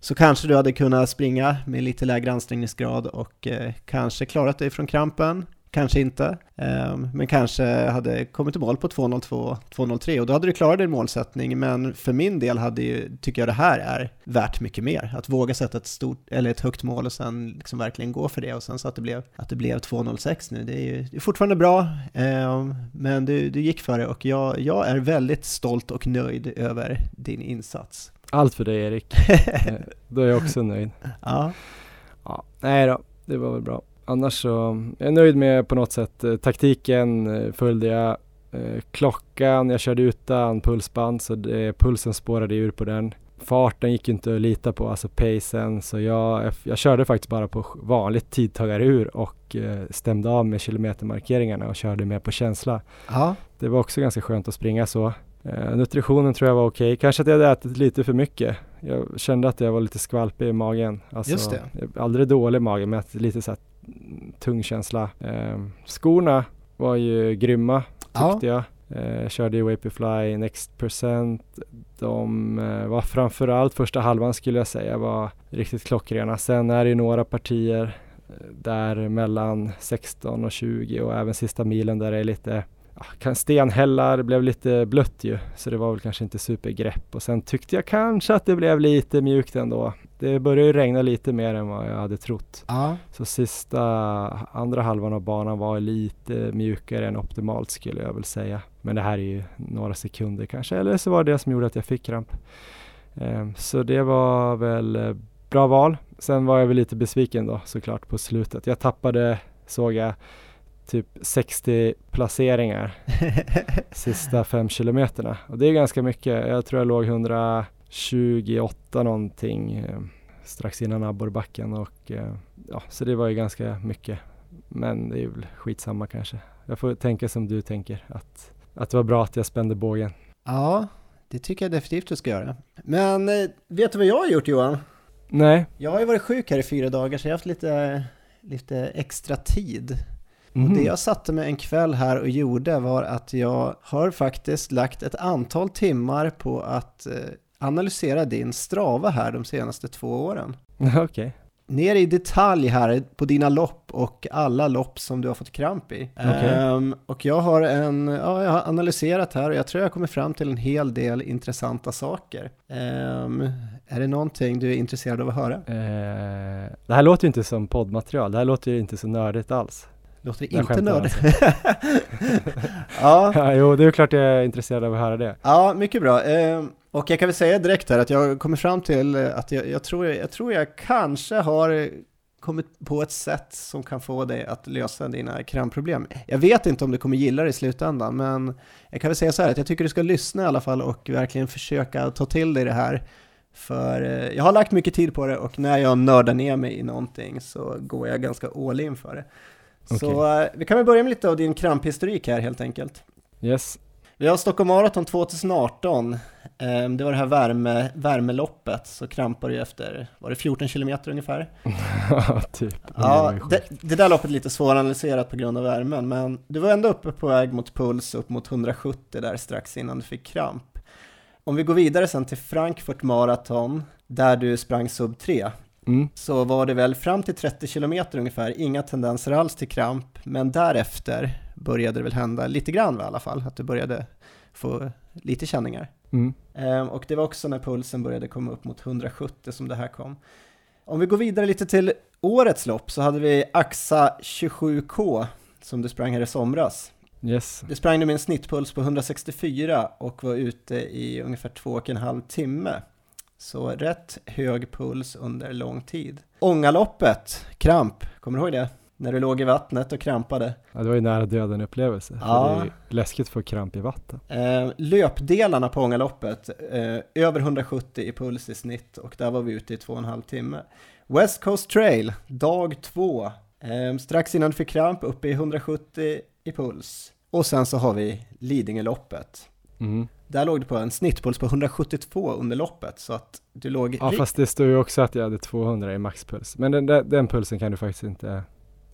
så kanske du hade kunnat springa med lite lägre ansträngningsgrad och eh, kanske klarat dig från krampen, kanske inte. Ehm, men kanske hade kommit i mål på 2.02, 2.03 och då hade du klarat din målsättning. Men för min del hade ju, tycker jag det här är värt mycket mer. Att våga sätta ett stort, eller ett högt mål och sen liksom verkligen gå för det och sen så att det blev, att det blev 2.06 nu. Det är ju det är fortfarande bra, ehm, men du, du gick för det och jag, jag är väldigt stolt och nöjd över din insats. Allt för dig Erik. (laughs) Då är jag också nöjd. Ja. ja. Nej då, det var väl bra annars så jag är nöjd med på något sätt eh, taktiken eh, följde jag eh, klockan, jag körde utan pulsband så det, pulsen spårade ur på den. Farten gick inte att lita på, alltså pacen, så jag, jag körde faktiskt bara på vanligt tidtagarur och stämde av med kilometermarkeringarna och körde med på känsla. Ja. Det var också ganska skönt att springa så. Nutritionen tror jag var okej, okay. kanske att jag hade ätit lite för mycket. Jag kände att jag var lite skvalpig i magen. Alltså, Just det. Aldrig dålig i magen men lite så tung känsla. Eh, skorna var ju grymma tyckte ja. jag. Eh, körde i Vaporfly Next Percent. De eh, var framförallt första halvan skulle jag säga var riktigt klockrena. Sen är det ju några partier eh, där mellan 16 och 20 och även sista milen där det är lite stenhällar, blev lite blött ju, så det var väl kanske inte supergrepp och sen tyckte jag kanske att det blev lite mjukt ändå. Det började ju regna lite mer än vad jag hade trott. Ja. Så sista, andra halvan av banan var lite mjukare än optimalt skulle jag väl säga. Men det här är ju några sekunder kanske, eller så var det det som gjorde att jag fick kramp. Um, så det var väl eh, bra val. Sen var jag väl lite besviken då såklart på slutet. Jag tappade, såg jag, typ 60 placeringar (laughs) sista fem kilometerna. Och det är ganska mycket. Jag tror jag låg 128 någonting eh, strax innan abborrbacken och eh, ja, så det var ju ganska mycket. Men det är väl skitsamma kanske. Jag får tänka som du tänker, att, att det var bra att jag spände bågen. Ja, det tycker jag definitivt du ska göra. Men eh, vet du vad jag har gjort Johan? Nej. Jag har ju varit sjuk här i fyra dagar så jag har haft lite, lite extra tid Mm. Och det mhm. jag satte mig en kväll här och gjorde var att jag har faktiskt lagt ett antal timmar på att analysera din strava här de senaste två åren. (laughs) Okej. Okay. Ner i detalj här på dina lopp och alla lopp som du har fått kramp i. Okay. Um, ehm, och jag har, en, ja, jag har analyserat här och jag tror jag kommer fram till en hel del intressanta saker. Um, är det någonting du är intresserad av att höra? Uh, det här låter ju inte som poddmaterial, det här låter ju inte så nördigt alls. Låter det inte nördigt? (laughs) ja. ja. Jo, det är klart jag är intresserad av att höra det. Ja, mycket bra. Eh, och jag kan väl säga direkt här att jag kommer fram till att jag, jag, tror, jag tror jag kanske har kommit på ett sätt som kan få dig att lösa dina kramproblem. Jag vet inte om du kommer gilla det i slutändan, men jag kan väl säga så här att jag tycker du ska lyssna i alla fall och verkligen försöka ta till dig det här. För eh, jag har lagt mycket tid på det och när jag nördar ner mig i någonting så går jag ganska all in för det. Så eh, vi kan väl börja med lite av din kramphistorik här helt enkelt. Yes. Vi har Stockholm Marathon 2018. Ehm, Det var det här värme, värmeloppet, så krampade du efter, var det 14 kilometer ungefär? (laughs) Ja, typ. Ja, Det det där loppet är lite svåranalyserat på grund av värmen, men du var ändå uppe på väg mot puls upp mot 170 där strax innan du fick kramp. Om vi går vidare sen till Frankfurt Marathon, där du sprang sub 3, Mm. så var det väl fram till 30 kilometer ungefär, inga tendenser alls till kramp, men därefter började det väl hända lite grann i alla fall, att du började få lite känningar. Mm. Ehm, och det var också när pulsen började komma upp mot 170 som det här kom. Om vi går vidare lite till årets lopp så hade vi Axa 27K som du sprang här i somras. Yes. Du sprang med en snittpuls på 164 och var ute i ungefär två och en halv timme. Så rätt hög puls under lång tid. Ångaloppet, kramp, kommer du ihåg det? När du låg i vattnet och krampade. Ja, det var ju nära döden upplevelse. Ja. Det är ju läskigt att få kramp i vatten. Eh, löpdelarna på Ångaloppet, eh, över 170 i puls i snitt och där var vi ute i två och en halv timme. West Coast Trail, dag två, eh, strax innan du fick kramp uppe i 170 i puls. Och sen så har vi Lidingöloppet. Mm. Där låg du på en snittpuls på 172 under loppet så att du låg... Ja, fast det står ju också att jag hade 200 i maxpuls. Men den, den, den pulsen kan du faktiskt inte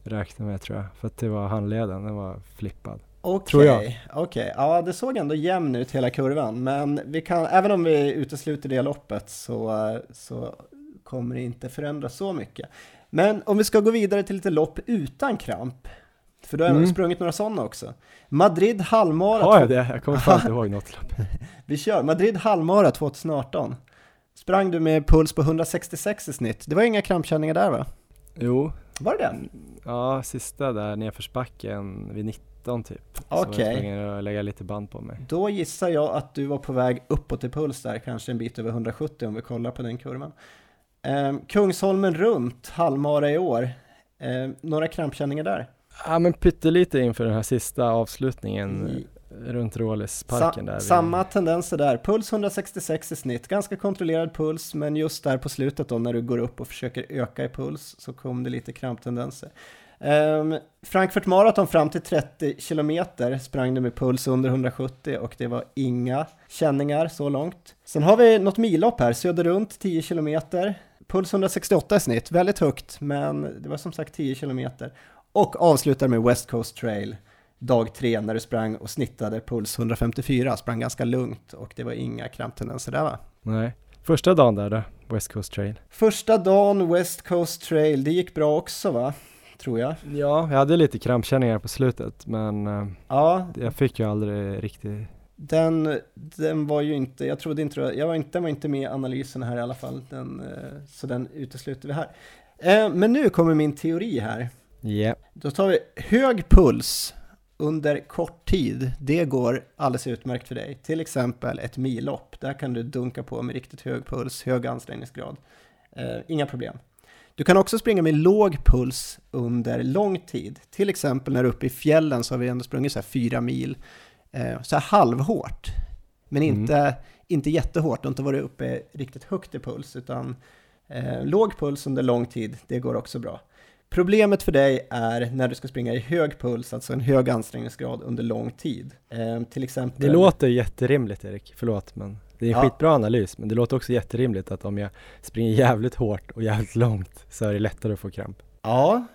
räkna med tror jag. För att det var handleden, den var flippad. Okej, jag. okej. Ja, det såg ändå jämn ut hela kurvan, men vi kan, även om vi utesluter det loppet så, så kommer det inte förändras så mycket. Men om vi ska gå vidare till lite lopp utan kramp, för du har Mm. sprungit några sådana också. Madrid halvmara, Har jag det? Jag kommer fan inte ihåg något lopp. (laughs) vi kör. Madrid halvmara 2018. Sprang du med puls på 166 i snitt? Det var inga krampkänningar där va? Jo, Var det det? ja sista där nedförsbacken vid 19 typ. Så var Okej. jag att lägga lite band på mig. Då gissar jag att du var på väg uppåt i puls där, kanske en bit över 170 om vi kollar på den kurvan. Eh, Kungsholmen runt, halvmara i år. Eh, några krampkänningar där? Ja men pyttelite inför den här sista avslutningen I- runt Rålisparken där. Sa- vid- samma tendenser där, puls 166 i snitt, ganska kontrollerad puls, men just där på slutet då när du går upp och försöker öka i puls så kom det lite kramptendenser. Um, Frankfurt Marathon fram till 30 kilometer sprang du med puls under 170 och det var inga känningar så långt. Sen har vi något millopp här, Söderrunt 10 kilometer, puls 168 i snitt, väldigt högt, men det var som sagt 10 kilometer. Och avslutar med West Coast Trail, dag tre när du sprang och snittade puls 154, sprang ganska lugnt och det var inga kramptendenser där va? Nej. Första dagen där då, West Coast Trail. Första dagen West Coast Trail, det gick bra också va? Tror jag. Ja, jag hade lite krampkänningar på slutet men eh, Ja, jag fick ju aldrig riktigt den, den var ju inte, jag trodde inte, jag var inte, den var inte med i analysen här i alla fall, den, eh, så den utesluter vi här. Eh, Men nu kommer min teori här. Ja. Då tar vi hög puls under kort tid. Det går alldeles utmärkt för dig. Till exempel ett millopp. Där kan du dunka på med riktigt hög puls, hög ansträngningsgrad. Eh, inga problem. Du kan också springa med låg puls under lång tid. Till exempel när du är uppe i fjällen så har vi ändå sprungit så här fyra mil. Eh, så här halvhårt. Men Mm. inte, inte jättehårt. Har inte varit uppe riktigt högt i puls. Utan eh, låg puls under lång tid, det går också bra. Problemet för dig är när du ska springa i hög puls, alltså en hög ansträngningsgrad under lång tid. Eh, till exempel... Det låter jätterimligt Erik, förlåt men det är en Ja. skitbra analys men det låter också jätterimligt att om jag springer jävligt hårt och jävligt långt så är det lättare att få kramp. Ja,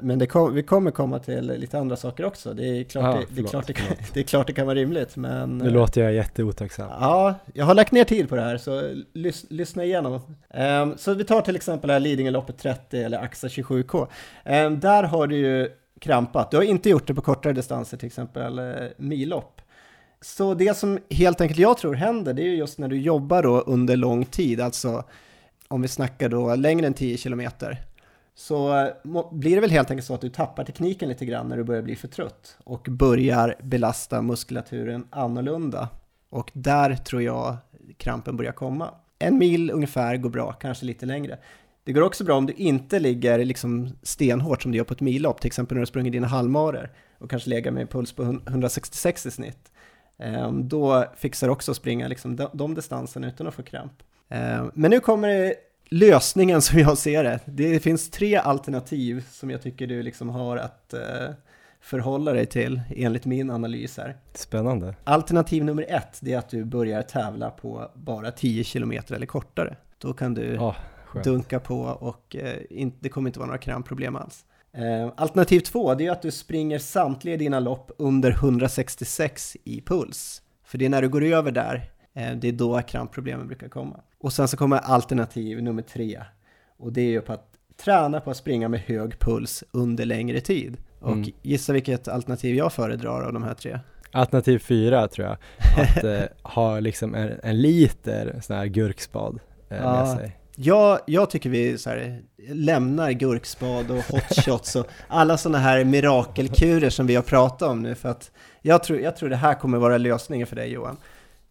men det kom, vi kommer komma till lite andra saker också. Det är klart, det, det, är förlåt, klart det, kan, (laughs) det är klart det kan vara rimligt, men... Nu låter jag jätteotacksam. Ja, jag har lagt ner tid på det här, så lys, lyssna igenom. Ehm, så vi tar till exempel här Lidingöloppet 30 eller Axa 27K. Ehm, där har du ju krampat. Du har inte gjort det på kortare distanser, till exempel eh, millopp. Så det som helt enkelt jag tror händer, det är ju just när du jobbar då under lång tid, alltså om vi snackar då längre än 10 kilometer, så eh, blir det väl helt enkelt så att du tappar tekniken lite grann när du börjar bli för trött och börjar belasta muskulaturen annorlunda. Och där tror jag krampen börjar komma. En mil ungefär går bra, kanske lite längre. Det går också bra om du inte ligger liksom stenhårt som du gör på ett millopp, till exempel när du sprungit dina halvmaror och kanske lägger med puls på 166 i snitt. Ehm, då fixar du också att springa liksom de, distanserna utan att få kramp. Ehm, men nu kommer det lösningen som jag ser det. Det finns tre alternativ som jag tycker du liksom har att eh, förhålla dig till enligt min analys här. Spännande. Alternativ nummer ett, det är att du börjar tävla på bara 10 km eller kortare. Då kan du skönt. dunka på och eh, det kommer inte vara några kramproblem alls. Eh, alternativ två, det är att du springer samtliga dina lopp under 166 i puls. För det är när du går över där, det är då krampproblemen brukar komma. Och sen så kommer alternativ nummer tre. Och det är ju på att träna på att springa med hög puls under längre tid. Och Mm. gissa vilket alternativ jag föredrar av de här tre. Alternativ fyra tror jag, att (laughs) eh, ha liksom en, en liter sån här gurkspad eh, Ja. med sig. Jag, jag tycker vi så här, lämnar gurkspad och hotshots (laughs) och alla sådana här mirakelkurer som vi har pratat om nu för att jag tror, jag tror det här kommer vara lösningen för dig Johan.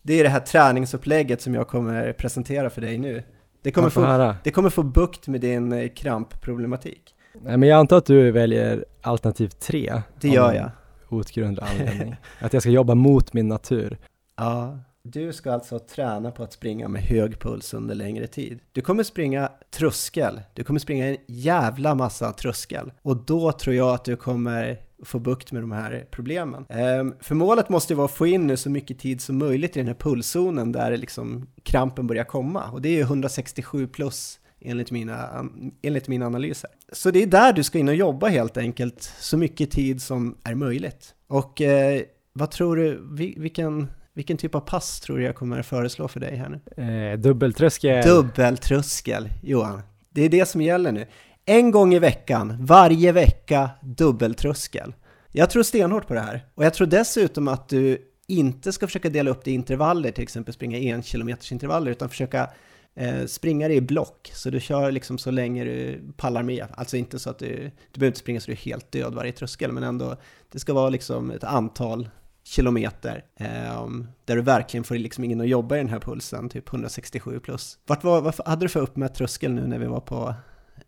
Det är det här träningsupplägget som jag kommer presentera för dig nu. Det kommer, få, det kommer få bukt med din eh, krampproblematik. Nej, men jag antar att du väljer alternativ tre. Det gör jag. Outgrundlig (laughs) anledning. att jag ska jobba mot min natur. Ja, du ska alltså träna på att springa med hög puls under längre tid. Du kommer springa tröskel, du kommer springa en jävla massa tröskel och då tror jag att du kommer få bukt med de här problemen. Ehm, för målet måste ju vara att få in nu så mycket tid som möjligt i den här pulszonen där liksom krampen börjar komma och det är ju 167 plus enligt mina, enligt mina analyser. Så det är där du ska in och jobba helt enkelt, så mycket tid som är möjligt. Och eh, vad tror du, vi- vilken, vilken typ av pass tror du jag kommer föreslå för dig här nu? Eh, dubbeltröskel. Dubbeltröskel, Johan. Det är det som gäller nu. En gång i veckan, varje vecka, dubbeltröskel. Jag tror stenhårt på det här. Och jag tror dessutom att du inte ska försöka dela upp det i intervaller, till exempel springa en kilometers intervaller, utan försöka eh, springa det i block. Så du kör liksom så länge du pallar med. Alltså inte så att du, du behöver inte springa så du är helt död varje tröskel, men ändå, det ska vara liksom ett antal kilometer eh, där du verkligen får liksom ingen att jobba i den här pulsen, typ 167 plus. Vart var, vad hade du för uppmätt tröskel nu när vi var på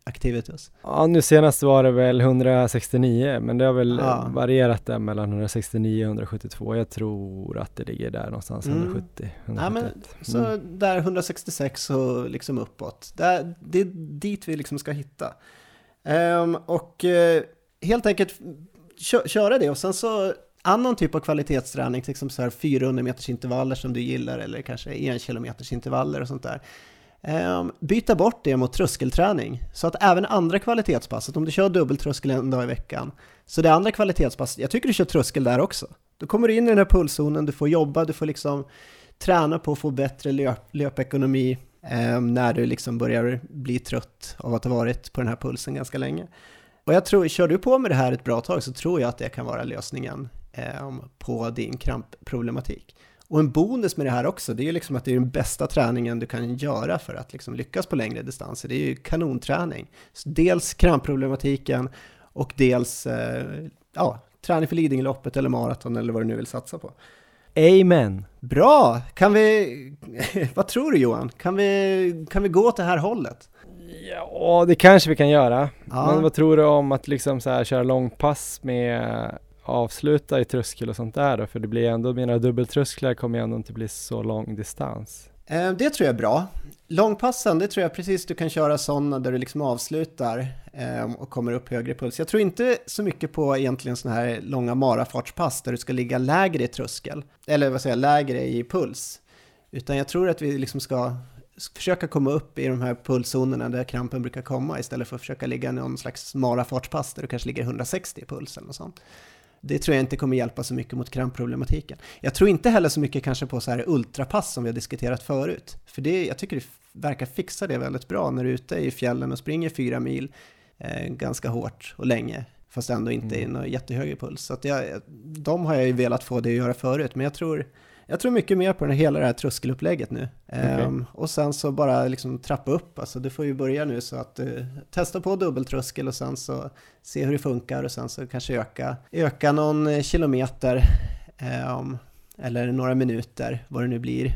Activitus? Ja, nu senast var det väl 169, men det har väl Ja. varierat där mellan 169 och 172. Jag tror att det ligger där någonstans, Mm. 170, Ja, men 171. Så Mm. där 166 och liksom uppåt. Där, det är dit vi liksom ska hitta. Ehm, och eh, helt enkelt kö- köra det och sen så annan typ av kvalitetsträning, exempel så här 400 meters intervaller som du gillar eller kanske 1 kilometers intervaller och sånt där. Ehm, byta bort det mot tröskelträning så att även andra kvalitetspasset, om du kör dubbeltröskel en dag i veckan, så det andra kvalitetspasset, jag tycker du kör tröskel där också. Då kommer du in i den här pulszonen, du får jobba, du får liksom träna på att få bättre löp, löpekonomi eh, när du liksom börjar bli trött av att ha varit på den här pulsen ganska länge. Och jag tror, kör du på med det här ett bra tag så tror jag att det kan vara lösningen eh, på din krampproblematik. Och en bonus med det här också, det är ju liksom att det är den bästa träningen du kan göra för att liksom lyckas på längre distanser. Det är ju kanonträning. Så dels krampproblematiken och dels eh, ja, träning för Lidingöloppet eller maraton eller vad du nu vill satsa på. Amen! Bra! Kan vi... (laughs) Vad tror du Johan? Kan vi, kan vi gå åt det här hållet? Ja, det kanske vi kan göra. Ja. Men vad tror du om att liksom så här köra långpass med avsluta i tröskel och sånt där då? För det blir ändå, mina dubbeltrösklar kommer ju ändå inte bli så lång distans. Eh, det tror jag är bra. Långpassen, det tror jag precis du kan köra sådana där du liksom avslutar eh, och kommer upp högre i puls. Jag tror inte så mycket på egentligen sådana här långa marafartspass där du ska ligga lägre i tröskel, eller vad säger jag, lägre i puls. Utan jag tror att vi liksom ska försöka komma upp i de här pulszonerna där krampen brukar komma istället för att försöka ligga i någon slags marafartspass där du kanske ligger 160 i puls eller något sånt. Det tror jag inte kommer hjälpa så mycket mot krampproblematiken. Jag tror inte heller så mycket kanske på så här ultrapass som vi har diskuterat förut. För det, jag tycker det verkar fixa det väldigt bra när du är ute i fjällen och springer fyra mil eh, ganska hårt och länge. Fast ändå inte i Mm. någon jättehög puls. Så att jag, de har jag ju velat få det att göra förut. Men jag tror, jag tror mycket mer på den, hela det här tröskelupplägget nu. Ehm, och sen så bara liksom trappa upp. Alltså du får ju börja nu så att du testar på dubbeltröskel och sen så se hur det funkar och sen så kanske öka, öka någon eh, kilometer ehm, eller några minuter, vad det nu blir.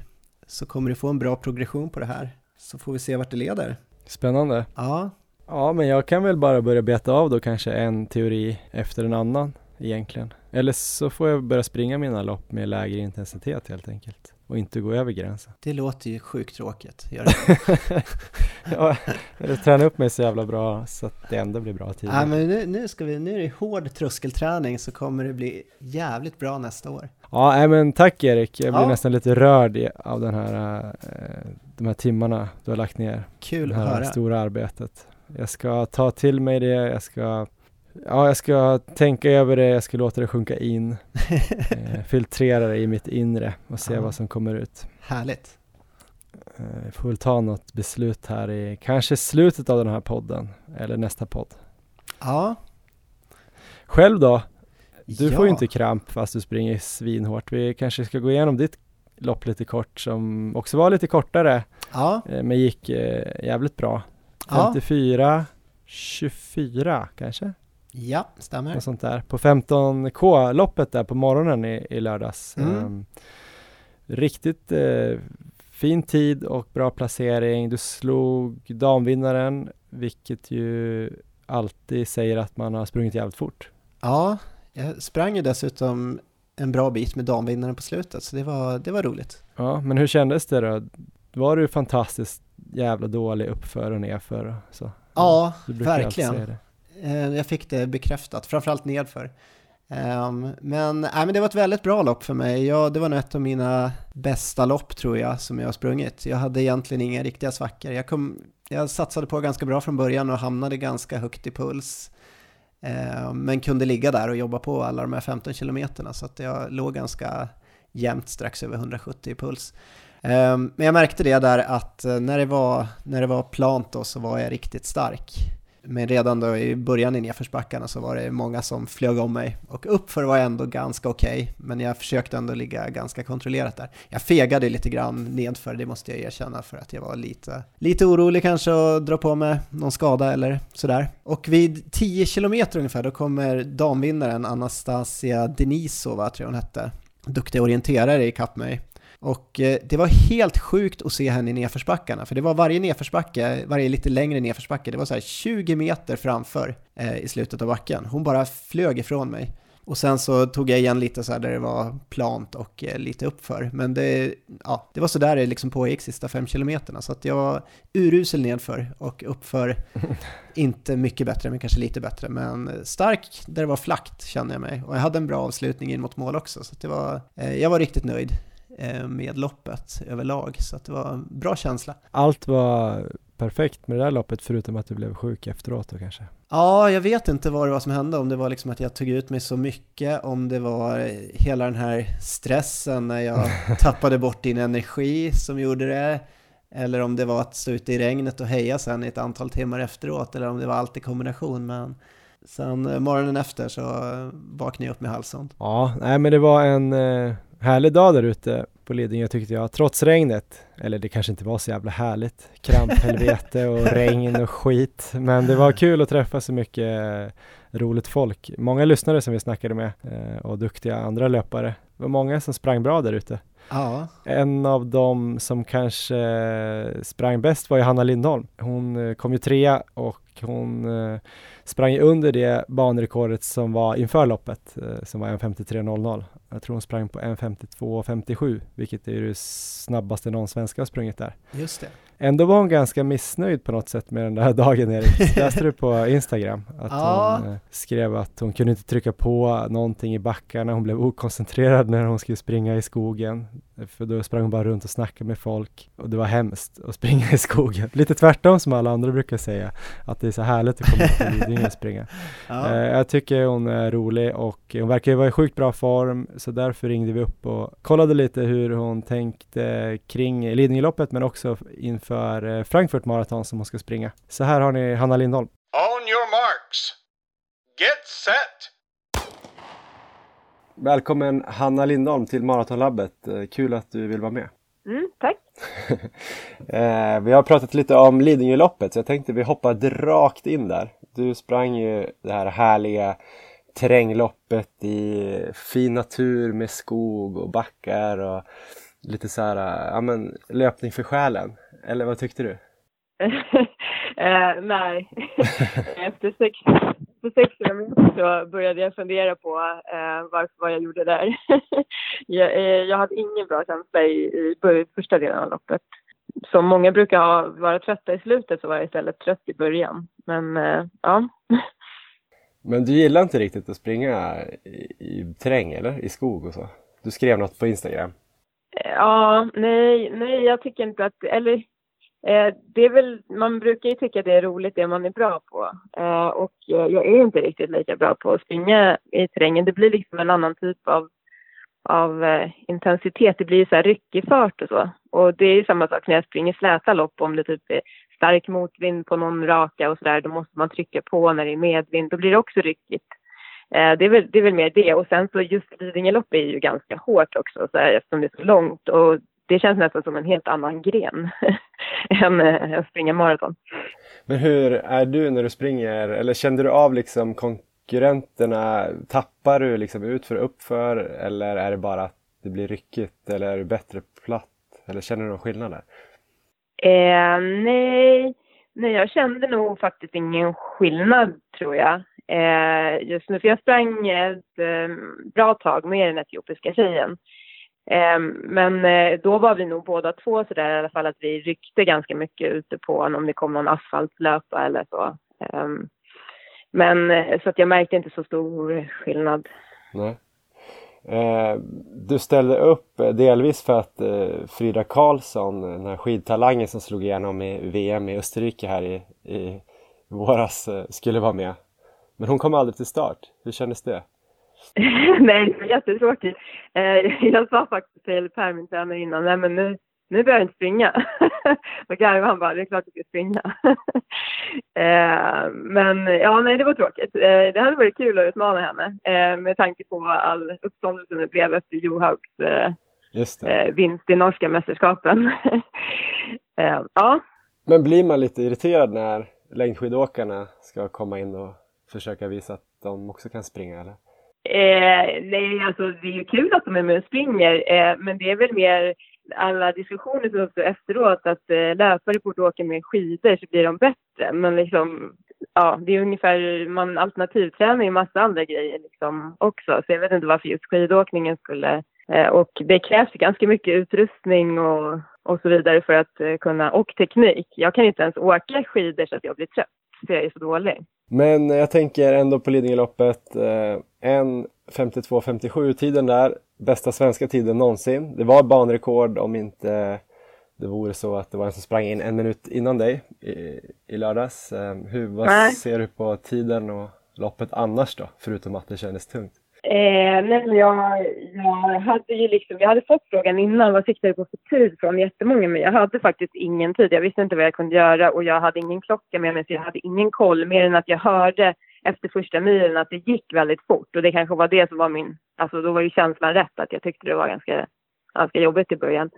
Så kommer du få en bra progression på det här. Så får vi se vart det leder. Spännande. Ja, Ja, men jag kan väl bara börja beta av då kanske en teori efter en annan egentligen. Eller så får jag börja springa mina lopp med lägre intensitet helt enkelt. och inte gå över gränsen. Det låter ju sjukt tråkigt. Gör det. (laughs) ja, jag tränar upp mig så jävla bra så att det ändå blir bra tider. Ja, men nu, nu, ska vi, nu är det hård tröskelträning så kommer det bli jävligt bra nästa år. Ja, men tack Erik. Jag blir Ja. nästan lite rörd av den här, eh, de här timmarna du har lagt ner. Kul det att här höra. stora arbetet. Jag ska ta till mig det, jag ska Ja, jag ska tänka över det, jag ska låta det sjunka in, (laughs) eh, filtrera det i mitt inre och se Ja. vad som kommer ut. Härligt. Eh, får väl ta något beslut här i kanske slutet av den här podden eller nästa podd. Ja, Själv då? Du får ju Ja. inte kramp fast du springer svinhårt. Vi kanske ska gå igenom ditt lopp lite kort som också var lite kortare ja, eh, men gick eh, jävligt bra. ja, 54, 24 kanske? Ja, stämmer. Något sånt där. På 15K-loppet där på morgonen i, i lördags. Mm. Ehm, riktigt eh, fin tid och bra placering. Du slog damvinnaren, vilket ju alltid säger att man har sprungit jävligt fort. Ja, jag sprang ju dessutom en bra bit med damvinnaren på slutet, så det var, det var roligt. Ja, men hur kändes det då? Var du fantastiskt jävla dålig uppför och nerför? och Så? Ja, verkligen. Eh, jag fick det bekräftat, framförallt nedför. Ehm, men, nej, men det var ett väldigt bra lopp för mig. Jag, det var nog ett av mina bästa lopp tror jag som jag har sprungit. Jag hade egentligen inga riktiga svackor. Jag, kom, jag satsade på ganska bra från början och hamnade ganska högt i puls. Ehm, men kunde ligga där och jobba på alla de här 15 kilometerna så att jag låg ganska jämnt strax över 170 i puls. Ehm, men jag märkte det där att eh, när det var, när det var plant då så var jag riktigt stark. Men redan då i början i nedförsbackarna så var det många som flög om mig. Och uppför var jag ändå ganska okej, men jag försökte ändå ligga ganska kontrollerat där. Jag fegade lite grann nedför, det måste jag erkänna, för att jag var lite, lite orolig kanske att dra på mig någon skada eller sådär. Och vid 10 kilometer ungefär, då kommer damvinnaren Anastasia Denisova, tror jag hon hette, duktig orienterare ikapp mig. Och eh, det var helt sjukt att se henne i nedförsbackarna, för det var varje nedförsbacke, varje lite längre nedförsbacke, det var så här 20 meter framför eh, i slutet av backen. Hon bara flög ifrån mig. Och sen så tog jag igen lite så här där det var plant och eh, lite uppför. Men det, ja, det var så där det liksom pågick sista fem kilometerna. Så att jag var urusel nedför och uppför (laughs) inte mycket bättre, men kanske lite bättre. Men stark där det var flackt kände jag mig. Och jag hade en bra avslutning in mot mål också. Så det var, eh, jag var riktigt nöjd med loppet överlag. Så att det var en bra känsla. Allt var perfekt med det där loppet förutom att du blev sjuk efteråt då kanske. Ja, jag vet inte vad det var som hände, om det var liksom att jag tog ut mig så mycket, om det var hela den här stressen när jag (laughs) tappade bort din energi som gjorde det, eller om det var att stå ute i regnet och heja sen i ett antal timmar efteråt, eller om det var allt i kombination, men sen eh, morgonen efter så eh, vaknade jag upp med halsont. Ja, nej men det var en eh, härlig dag där ute på Lidingö tyckte jag, trots regnet. Eller det kanske inte var så jävla härligt. Kramphelvete och (laughs) regn och skit. Men det var kul att träffa så mycket eh, roligt folk. Många lyssnare som vi snackade med eh, och duktiga andra löpare. Det var många som sprang bra där ute. Ja, En av dem som kanske eh, sprang bäst var ju Hanna Lindholm. Hon kom ju trea och hon sprang under det banrekordet som var inför loppet, som var 1.53.00. Jag tror hon sprang på 1.52.57, vilket är det snabbaste någon svenska har sprungit där. just det. Ändå var hon ganska missnöjd på något sätt med den där (laughs) dagen Erik. (laughs) Läste du på Instagram? Att Ja. hon eh, skrev att hon kunde inte trycka på någonting i backarna, hon blev okoncentrerad när hon skulle springa i skogen. För då sprang hon bara runt och snackade med folk och det var hemskt att springa i skogen. (laughs) Lite tvärtom som alla andra brukar säga, att det är så härligt att komma till Lidingö och springa. Ja. Eh, jag tycker hon är rolig och hon verkar ju vara i sjukt bra form så därför ringde vi upp och kollade lite hur hon tänkte kring Lidingöloppet men också inför eh, Frankfurt Marathon som hon ska springa. Så här har ni Hanna Lindholm. On your marks. Get set. Välkommen Hanna Lindholm till Maratonlabbet. Eh, Kul att du vill vara med. Mm, tack. (laughs) Eh, vi har pratat lite om Lidingöloppet så jag tänkte vi hoppar rakt in där. Du sprang ju det här härliga terrängloppet i fin natur med skog och backar och lite så här, ja men löpning för själen. Eller vad tyckte du? (laughs) eh, nej, (laughs) efter sex, efter så började jag fundera på eh, varför vad jag gjorde där. (laughs) jag, eh, jag hade ingen bra känsla i, i första delen av loppet. Som många brukar ha, vara trötta i slutet så var jag istället trött i början. Men eh, ja. Men du gillar inte riktigt att springa i, i terräng eller? I skog och så? Du skrev något på Instagram. Ja, nej, nej jag tycker inte att, eller eh, det är väl, man brukar ju tycka det är roligt det man är bra på. Eh, och jag är inte riktigt lika bra på att springa i terrängen. Det blir liksom en annan typ av, av eh, intensitet. Det blir så här ryckig fart och så. Och det är ju samma sak när jag springer släta lopp om det typ är stark motvind på någon raka och sådär. Då måste man trycka på när det är medvind. Då blir det också ryckigt. Eh, det, är väl, det är väl mer det. Och sen så just Lidingölopp är ju ganska hårt också så här, eftersom det är så långt. Och det känns nästan som en helt annan gren (laughs) än eh, att springa maraton. Men hur är du när du springer? Eller kände du av liksom konkurrenterna? Tappar du liksom utför och uppför? Eller är det bara att det blir ryckigt? Eller är du bättre platt? Eller känner du någon skillnad där? Eh, nej, nej, jag kände nog faktiskt ingen skillnad tror jag eh, just nu. För jag sprang ett eh, bra tag med den etiopiska tjejen. Eh, men eh, då var vi nog båda två sådär i alla fall att vi ryckte ganska mycket ute på om det kom någon asfaltlöpa eller så. Eh, men eh, så att jag märkte inte så stor skillnad. Nej. Eh, du ställde upp eh, delvis för att eh, Frida Karlsson, eh, den här skidtalangen som slog igenom i VM i Österrike här i, i våras, eh, skulle vara med. Men hon kom aldrig till start. Hur kändes det? (laughs) nej, det var jättetråkigt. Eh, (laughs) jag sa faktiskt till Per, min tränare innan, nej men nu, nu börjar jag inte springa. (laughs) (laughs) och garvade han bara, det är klart du ska springa. (laughs) eh, men ja, nej det var tråkigt. Eh, det hade varit kul att utmana henne eh, med tanke på all uppståndelse det blev efter Johaugs vinst i norska mästerskapen. (laughs) Ja. Men blir man lite irriterad när längdskidåkarna ska komma in och försöka visa att de också kan springa eller? Eh, nej, alltså det är ju kul att de är med och springer, eh, men det är väl mer alla diskussioner som uppstår efteråt att eh, löpare borde åka med skidor så blir de bättre. Men liksom, ja, det är ungefär, man alternativtränar ju massa andra grejer liksom också. Så jag vet inte varför just skidåkningen skulle, eh, och det krävs ganska mycket utrustning och, och så vidare för att eh, kunna, och teknik. Jag kan inte ens åka skidor så att jag blir trött, för jag är så dålig. Men jag tänker ändå på Lidingöloppet. Eh, en 52-57 tiden där. Bästa svenska tiden någonsin. Det var banrekord om inte det vore så att det var en som sprang in en minut innan dig i, i lördags. Eh, hur, vad Nej. ser du på tiden och loppet annars då? Förutom att det kändes tungt. Eh, nej, men jag, jag hade ju liksom, jag hade fått frågan innan, vad siktar du på för tid från jättemånga, men jag hade faktiskt ingen tid. Jag visste inte vad jag kunde göra och jag hade ingen klocka med mig, så jag hade ingen koll, mer än att jag hörde efter första milen att det gick väldigt fort och det kanske var det som var min, alltså då var ju känslan rätt att jag tyckte det var ganska, ganska jobbigt i början.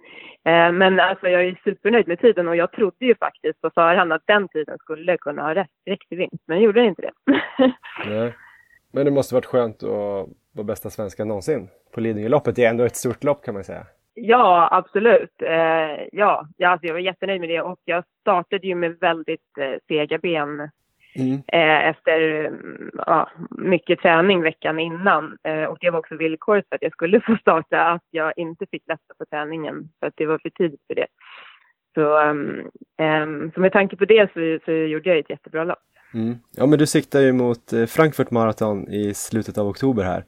Eh, men alltså jag är supernöjd med tiden och jag trodde ju faktiskt på förhand att den tiden skulle kunna ha rätt, räckt till vinst, men gjorde inte det. (laughs) Nej. Men det måste varit skönt att vara bästa svenska någonsin på Lidingöloppet. Det är ändå ett stort lopp kan man säga. Ja, absolut. Eh, ja, alltså jag var jättenöjd med det och jag startade ju med väldigt eh, sega ben mm. eh, efter ja, mycket träning veckan innan. Eh, och det var också villkoret för att jag skulle få starta, att jag inte fick lätta på träningen för att det var för tidigt för det. Så, um, så med tanke på det så, så gjorde jag ett jättebra lopp. Mm. Ja men du siktar ju mot eh, Frankfurt Marathon i slutet av oktober här.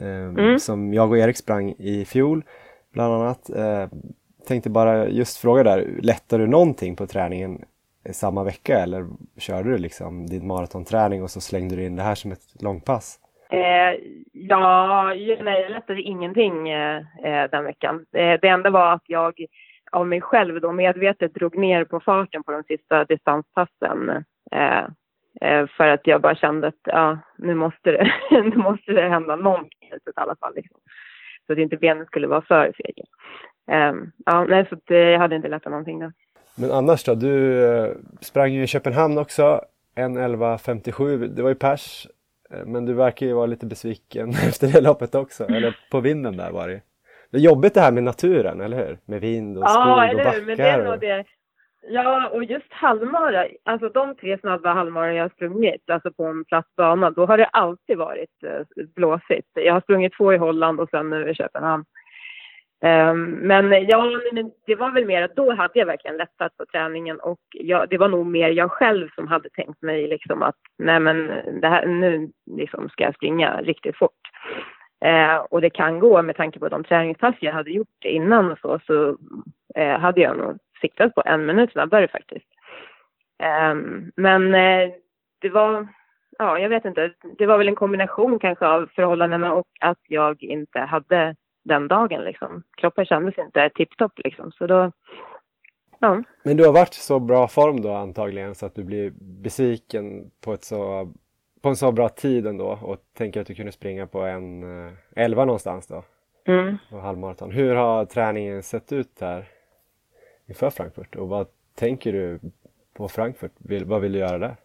Eh, mm. Som jag och Erik sprang i fjol bland annat. Eh, tänkte bara just fråga där, lättade du någonting på träningen Eh, samma vecka eller körde du liksom din maratonträning och så slängde du in det här som ett långpass? Eh, ja, nej, jag lättade ingenting eh, eh, den veckan. Eh, det enda var att jag av mig själv då medvetet drog ner på farten på de sista distanspassen. Eh, eh för att jag bara kände att ja, nu måste det, (laughs) nu måste det hända någonting i alla fall. Liksom. Så att inte benen skulle vara för fega. Um, ja, nej, så att, jag hade inte lättat någonting då. Men annars då? Du eh, sprang ju i Köpenhamn också. 1.11.57, det var ju pers. Men du verkar ju vara lite besviken (laughs) efter det loppet också. Eller på vinden där var det Det är jobbigt det här med naturen, eller hur? Med vind och skog ja, och backar. Eller hur. Men det är nog det Ja, och just halvmara, alltså de tre snabba halvmara jag har sprungit, alltså på en platt bana, då har det alltid varit eh, blåsigt. Jag har sprungit två i Holland och sen nu i Köpenhamn. Ehm, men ja, det var väl mer att då hade jag verkligen lättat på träningen och jag, det var nog mer jag själv som hade tänkt mig liksom att nej men det här, nu liksom ska jag springa riktigt fort. Eh, och det kan gå med tanke på de träningspass jag hade gjort innan och så, så eh, hade jag nog siktat på en minut snabbare faktiskt. Ehm, eh, men det var, ja jag vet inte, det var väl en kombination kanske av förhållandena och att jag inte hade den dagen liksom. Kroppen kändes inte tipptopp liksom, så då Ja. Men du har varit i så bra form då antagligen så att du blir besviken på, ett så, på en så bra tid ändå och tänker att du kunde springa på en eh, elva någonstans då? Mm. Och halvmaraton. Hur har träningen sett ut här inför Frankfurt och vad tänker du på Frankfurt? Vill, vad vill du göra där?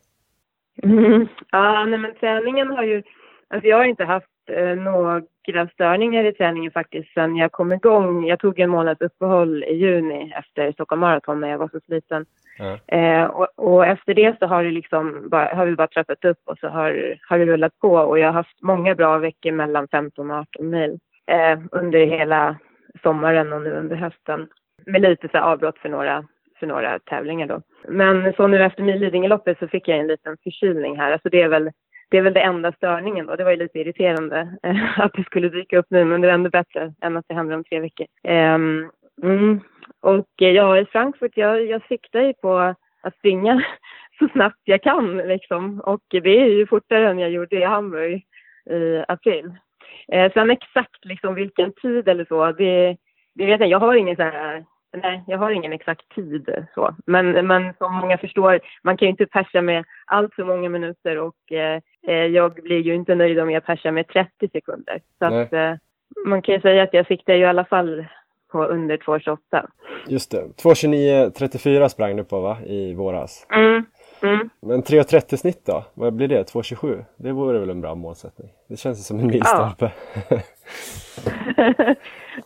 Mm. Ja, nej men träningen har ju, alltså jag har inte haft eh, några störningar i träningen faktiskt sen jag kom igång. Jag tog en månads uppehåll i juni efter Stockholm Marathon när jag var så sliten. Ja. Eh, och, och, efter det så har, det liksom bara, har vi bara trappat upp och så har, har det rullat på och jag har haft många bra veckor mellan 15 och 18 mil eh, under hela sommaren och nu under hösten. Med lite så avbrott för några, för några tävlingar då. Men så nu efter Lidingöloppet så fick jag en liten förkylning här. Alltså det är väl det är väl det enda störningen då. Det var ju lite irriterande eh, (laughs) att det skulle dyka upp nu, men det är ändå bättre än att det händer om tre veckor. Eh, mm. Och eh, ja, i Frankfurt, jag, jag siktar ju på att springa (laughs) så snabbt jag kan liksom. Och det är ju fortare än jag gjorde i Hamburg i april. Eh, sen exakt liksom vilken tid eller så, det, det vet jag Jag har ingen så här Nej, jag har ingen exakt tid så. Men, men som många förstår, man kan ju inte persa med allt för många minuter och eh, eh jag blir ju inte nöjd om jag persar med 30 sekunder. Så att, eh, man kan ju säga att jag siktar ju i alla fall på under 2.28. Just det. 2.29.34 sprang du på va, i våras? Mm. Mm. Men 3.30 snitt då? Vad blir det? 2.27? Det vore väl en bra målsättning? Det känns som en milstolpe. Ja. (laughs)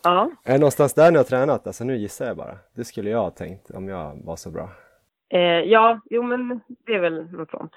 ja. Är det någonstans där ni har tränat? Alltså nu gissar jag bara. Det skulle jag ha tänkt om jag var så bra. Eh, ja, jo men det är väl något sånt.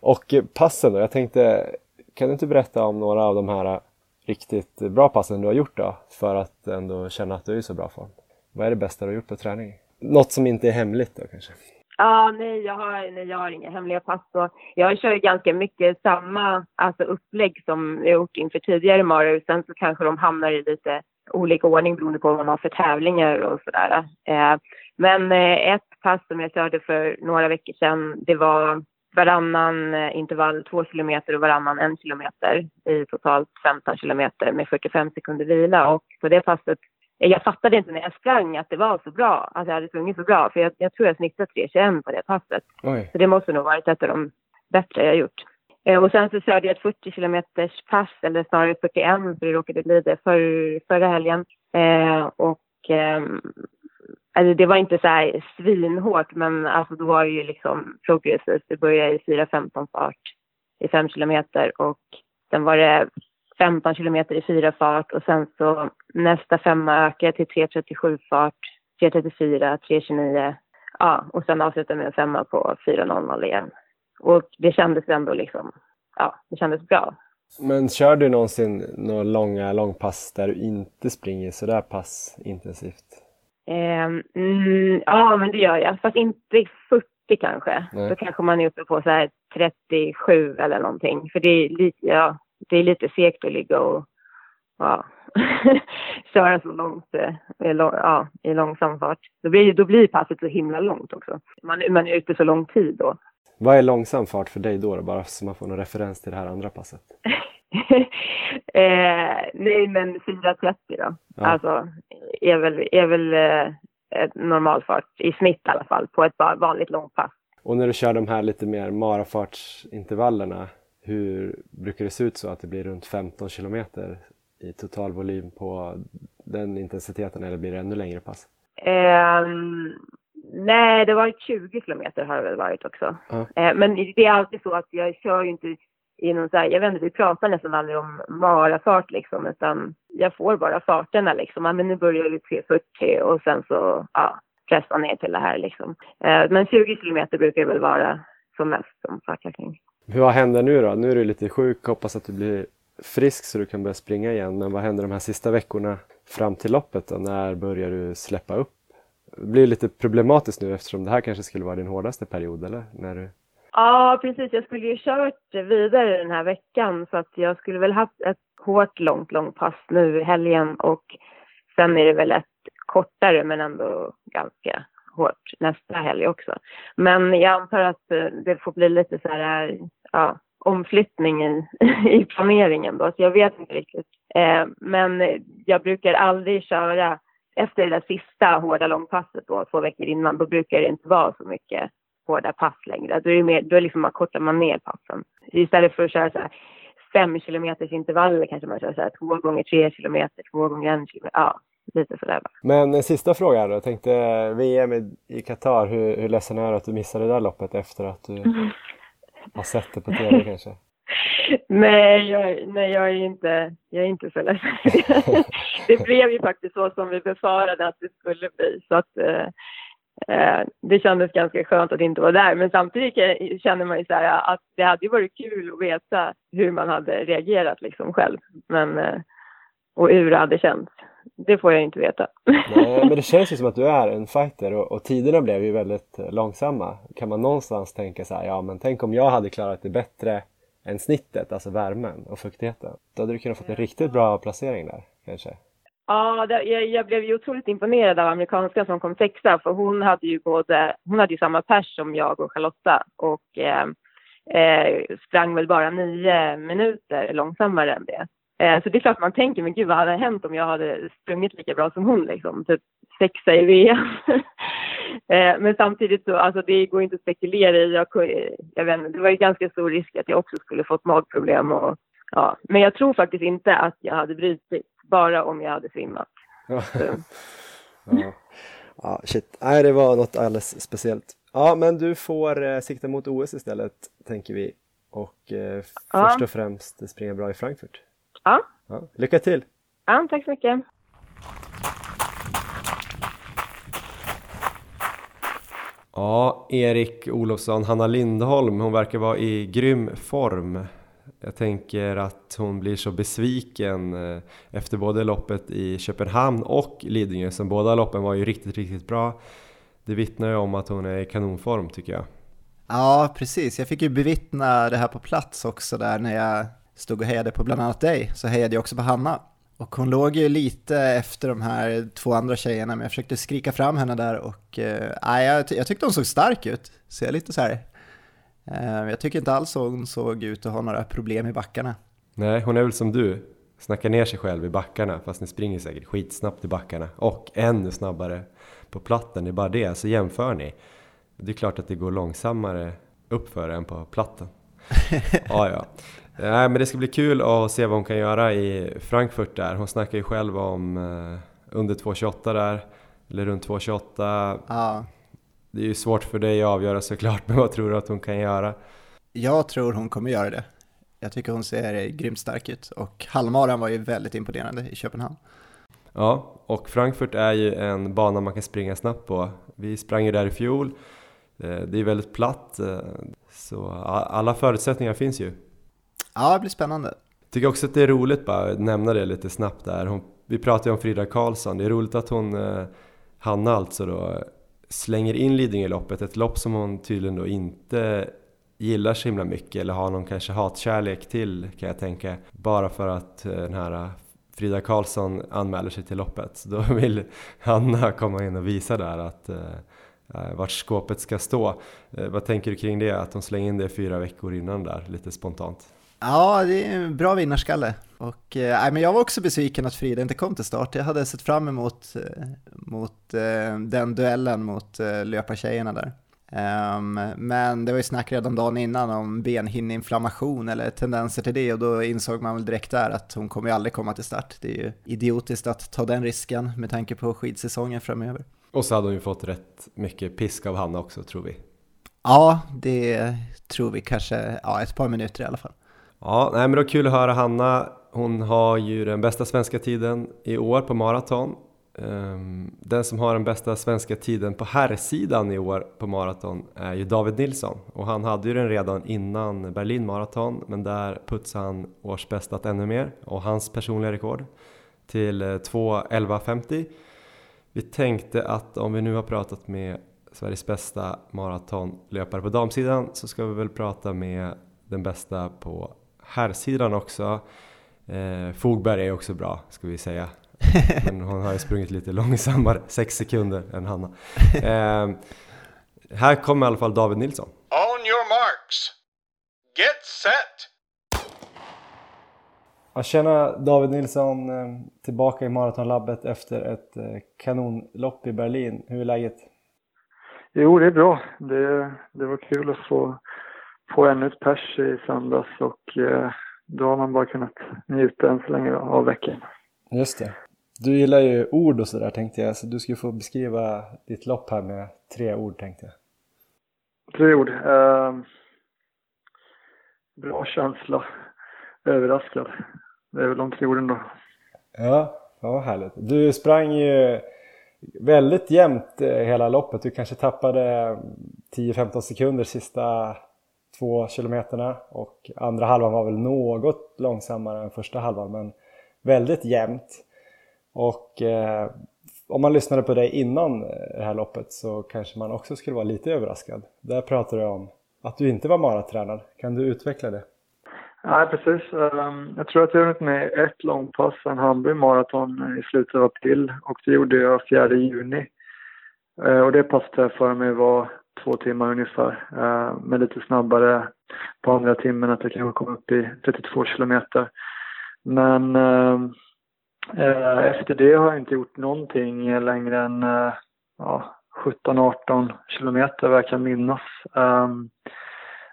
Och passen då? Jag tänkte, kan du inte berätta om några av de här riktigt bra passen du har gjort då? För att ändå känna att du är i så bra form. Vad är det bästa du har gjort på träning? Något som inte är hemligt då kanske? Ja, nej, jag har, nej, jag har inga hemliga pass. Och jag kör ju ganska mycket samma alltså upplägg som jag gjort inför tidigare maror. Sen så kanske de hamnar i lite olika ordning beroende på vad man har för tävlingar och sådär. Eh, men eh, ett pass som jag körde för några veckor sedan, det var varannan eh, intervall två kilometer och varannan en kilometer i totalt 15 kilometer med 45 sekunder vila. Och på det passet jag fattade inte när jag sprang att det var så bra, att jag hade sprungit så bra. För jag, jag tror jag snittade 3.21 på det passet. Oj. Så det måste nog varit ett av de bättre jag gjort. Eh, och sen så körde jag ett 40 kilometers pass, eller snarare 41 för det råkade bli det för, förra helgen. Eh, och eh, alltså det var inte så här svinhårt, men alltså då var det ju liksom progressivt. Det började i 4.15 fart i 5 kilometer och sen var det 15 kilometer i fyra fart och sen så nästa femma ökar till 3.37 fart, 3.34, 3.29. Ja, och sen avslutar med en femma på 4.00 igen. Och det kändes ändå liksom, ja, det kändes bra. Men kör du någonsin några långa långpass där du inte springer sådär pass intensivt? Eh, mm, ja, men det gör jag. Fast inte 40 kanske. Nej. Då kanske man är uppe på så här 37 eller någonting. För det är lite, ja, det är lite segt att ligga och ja, (laughs) köra så långt eh, ja, i långsam fart. Då blir, då blir passet så himla långt också. Man, man är ute så lång tid då. Vad är långsam fart för dig då, då bara så man får någon referens till det här andra passet? (laughs) eh, nej, men 4.30 då. Ja. Alltså, är väl, är väl eh, normalfart i snitt i alla fall på ett vanligt långpass. Och när du kör de här lite mer marafartsintervallerna, hur brukar det se ut så att det blir runt 15 kilometer i total volym på den intensiteten eller blir det ännu längre pass? Um, nej, det var 20 kilometer har det väl varit också. Uh. Uh, men det är alltid så att jag kör ju inte i någon så här, jag vet inte, vi pratar nästan aldrig om marafart liksom, utan jag får bara farterna liksom. Men nu börjar vi 3.40 och sen så, ja, pressa ner till det här liksom. Eh, men 20 kilometer brukar det väl vara som mest som fartklackning. Vad händer nu då? Nu är du lite sjuk, hoppas att du blir frisk så du kan börja springa igen. Men vad händer de här sista veckorna fram till loppet då? När börjar du släppa upp? Det blir lite problematiskt nu eftersom det här kanske skulle vara din hårdaste period, eller? När du... Ja, precis. Jag skulle ju kört vidare den här veckan så att jag skulle väl haft ett hårt, långt, långt pass nu i helgen och sen är det väl ett kortare men ändå ganska hårt nästa helg också. Men jag antar att eh, det får bli lite så här, ja, omflyttning i, (laughs) i planeringen då, så jag vet inte riktigt. Eh, men jag brukar aldrig köra efter det där sista hårda långpasset då, två veckor innan, då brukar det inte vara så mycket hårda pass längre. Då, är det mer, då liksom man kortar man ner passen. Istället för att köra så här fem kilometers intervaller kanske man kör så här två gånger tre kilometer, två gånger en kilometer. Ja, lite sådär bara. Men en sista fråga då. Jag tänkte VM i Qatar, hur, hur ledsen är du att du missade det där loppet efter att du. (laughs) har sett det på TV kanske? (laughs) nej, jag, nej jag, är inte, jag är inte så ledsen. (laughs) det blev ju faktiskt så som vi befarade att det skulle bli. Så att, eh, eh, det kändes ganska skönt att inte vara där. Men samtidigt känner man ju så här att det hade ju varit kul att veta hur man hade reagerat liksom själv. Men, eh, och hur det hade känts. Det får jag inte veta. Nej, men det (laughs) känns ju som att du är en fighter och, och tiderna blev ju väldigt långsamma. Kan man någonstans tänka så här, ja men tänk om jag hade klarat det bättre än snittet, alltså värmen och fuktigheten. Då hade du kunnat få en riktigt bra placering där kanske. Ja, det, jag, jag, blev ju otroligt imponerad av amerikanskan som kom sexa för hon hade ju både, hon hade ju samma pers som jag och Charlotta och eh, eh, sprang väl bara nio minuter långsammare än det. Eh, så det är klart man tänker, men gud vad hade hänt om jag hade sprungit lika bra som hon liksom, typ sexa i VM. (laughs) eh, men samtidigt så, alltså det går inte att spekulera i, jag, jag vet inte, det var ju ganska stor risk att jag också skulle fått magproblem och ja, men jag tror faktiskt inte att jag hade brutit bara om jag hade svimmat. ja. (laughs) ja, shit. Nej, det var något alldeles speciellt. Ja, men du får eh, sikta mot OS istället, tänker vi. Och eh, ja. först och främst springa bra i Frankfurt. Ja. ja. Lycka till! Ja, tack så mycket! Ja, Erik Olofsson, Hanna Lindholm, hon verkar vara i grym form. Jag tänker att hon blir så besviken eh, efter både loppet i Köpenhamn och Lidingö, som båda loppen var ju riktigt, riktigt bra. Det vittnar ju om att hon är i kanonform tycker jag. Ja, precis. Jag fick ju bevittna det här på plats också där när jag stod och hejade på bland annat dig, så hejade jag också på Hanna. Och hon låg ju lite efter de här två andra tjejerna, men jag försökte skrika fram henne där och eh, jag, jag tyckte hon såg stark ut. Så jag lite så här, eh, jag tycker inte alls hon såg ut att ha några problem i backarna. Nej, hon är väl som du, snackar ner sig själv i backarna, fast ni springer säkert skitsnabbt i backarna och ännu snabbare på platten. Det är bara det, så jämför ni. Det är klart att det går långsammare uppför än på platten. (laughs) ja, ja. Nej, men det ska bli kul att se vad hon kan göra i Frankfurt där. Hon snackar ju själv om eh, under 2,28 där, eller runt 2,28. Ja. Det är ju svårt för dig att avgöra såklart, (laughs) men vad tror du att hon kan göra? Jag tror hon kommer göra det. Jag tycker hon ser grymt stark ut och halvmaran var ju väldigt imponerande i Köpenhamn. Ja, och Frankfurt är ju en bana man kan springa snabbt på. Vi sprang ju där i fjol. Eh, det är väldigt platt, eh, så alla förutsättningar finns ju. Ja, det blir spännande. Tycker också att det är roligt bara att nämna det lite snabbt där. Hon, vi pratade ju om Frida Karlsson. Det är roligt att hon, eh, Hanna alltså då, slänger in Lidingöloppet. Ett lopp som hon tydligen då inte gillar så himla mycket eller har någon kanske hatkärlek till kan jag tänka. Bara för att eh, den här eh, Frida Karlsson anmäler sig till loppet. Så då (laughs) vill Hanna komma in och visa där att eh, vart skåpet ska stå. Eh, vad tänker du kring det? Att hon slänger in det fyra veckor innan där, lite spontant? Ja, det är en bra vinnarskalle. Och, eh, men jag var också besviken att Frida inte kom till start. Jag hade sett fram emot eh, mot, eh, den duellen mot eh, löpartjejerna där. Um, men det var ju snack redan dagen innan om benhinneinflammation eller tendenser till det och då insåg man väl direkt där att hon kommer ju aldrig komma till start. Det är ju idiotiskt att ta den risken med tanke på skidsäsongen framöver. Och så hade hon ju fått rätt mycket pisk av Hanna också tror vi. Ja, det tror vi kanske, ja ett par minuter i alla fall. Ja, nej, men det var kul att höra Hanna. Hon har ju den bästa svenska tiden i år på maraton. Ehm, den som har den bästa svenska tiden på herrsidan i år på maraton är ju David Nilsson och han hade ju den redan innan Berlin Marathon men där putsade han årsbästat ännu mer och hans personliga rekord till eh, 2.11.50. Vi tänkte att om vi nu har pratat med Sveriges bästa maratonlöpare på damsidan så ska vi väl prata med den bästa på herrsidan också. Eh, Fogberg är också bra ska vi säga. (laughs) Men hon har ju sprungit lite långsammare, 6 sekunder än Hanna. Eh, här kommer i alla fall David Nilsson. On your marks. Get set! Ja, tjena David Nilsson, eh, tillbaka i Maratonlabbet efter ett eh, kanonlopp i Berlin. Hur är läget? Jo, det är bra. Det, det var kul att få, få ännu ett pers i söndags och eh, då har man bara kunnat njuta än så länge av veckan. Just det. Du gillar ju ord och sådär tänkte jag, så du ska få beskriva ditt lopp här med tre ord tänkte jag. Tre ord. Eh, bra känsla. Överraskad. Det är väl de tre orden då. Ja, ja härligt. Du sprang ju väldigt jämnt eh, hela loppet. Du kanske tappade 10-15 sekunder sista två kilometerna och andra halvan var väl något långsammare än första halvan men väldigt jämnt. Och eh, om man lyssnade på dig innan eh, det här loppet så kanske man också skulle vara lite överraskad. Där pratade du om att du inte var maratränad. Kan du utveckla det? Nej, precis. Ehm, jag tror att jag har varit med ett långpass, en Hamburg maraton eh, i slutet av april och det gjorde jag 4 juni. Eh, och det passet jag för mig var två timmar ungefär, eh, men lite snabbare på andra timmen att jag kanske kom upp i 32 kilometer. Men eh, eh, efter det har jag inte gjort någonting längre än eh, ja, 17-18 kilometer vad jag kan minnas. Ehm,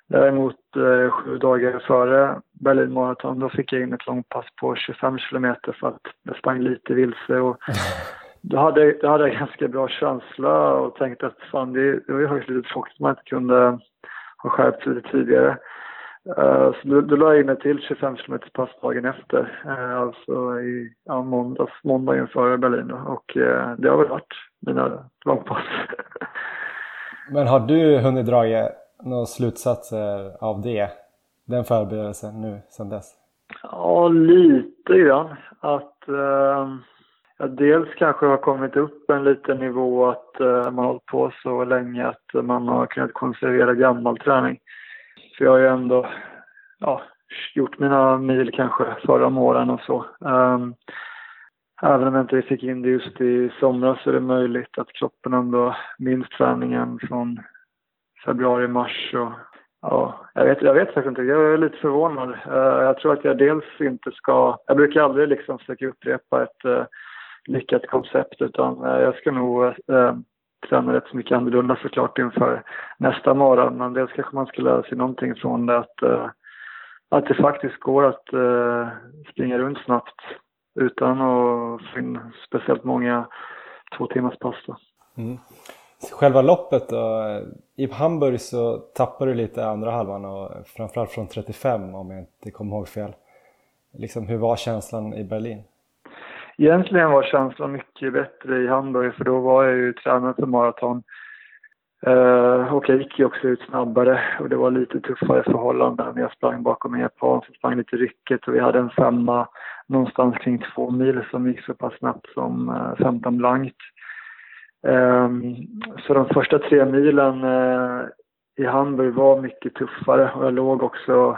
däremot eh, sju dagar före Berlin Marathon då fick jag in ett långpass på 25 kilometer för att jag sprang lite vilse. Och (laughs) då, hade, då hade jag ganska bra känsla och tänkte att fan, det, det var ju faktiskt lite tråkigt att man inte kunde ha skärpt sig lite tidigare. Uh, så då, då la jag in ett till 25 km pass dagen efter, uh, alltså i ja, måndags, måndagen före Berlin då. och uh, det har väl varit mina långpass. (laughs) Men har du hunnit dra några slutsatser av det? Den förberedelsen nu sedan dess? Ja, lite grann. Att dels kanske har kommit upp en liten nivå att eh, man har hållit på så länge att man har kunnat konservera gammal träning. För jag har ju ändå ja, gjort mina mil kanske förra om åren och så. Um, även om jag inte fick in det just i somras så är det möjligt att kroppen ändå minns träningen från februari, mars och ja, jag vet, jag vet faktiskt inte. Jag är lite förvånad. Uh, jag tror att jag dels inte ska, jag brukar aldrig liksom försöka upprepa ett uh, lyckat koncept utan eh, jag ska nog eh, träna rätt så mycket annorlunda såklart inför nästa morgon. Men dels kanske man ska lära sig någonting från det att, eh, att det faktiskt går att eh, springa runt snabbt utan att få in speciellt många två timmars pass. Mm själva loppet då, i Hamburg så tappar du lite andra halvan och framförallt från 35 om jag inte kommer ihåg fel. Liksom, hur var känslan i Berlin? Egentligen var känslan mycket bättre i Hamburg för då var jag ju tränad för maraton. Uh, och jag gick ju också ut snabbare och det var lite tuffare förhållanden. Jag sprang bakom en japan som sprang lite ryckigt och vi hade en femma någonstans kring två mil som gick så pass snabbt som eh, uh, 15 blankt. Um, så de första tre milen uh, i Hamburg var mycket tuffare och jag låg också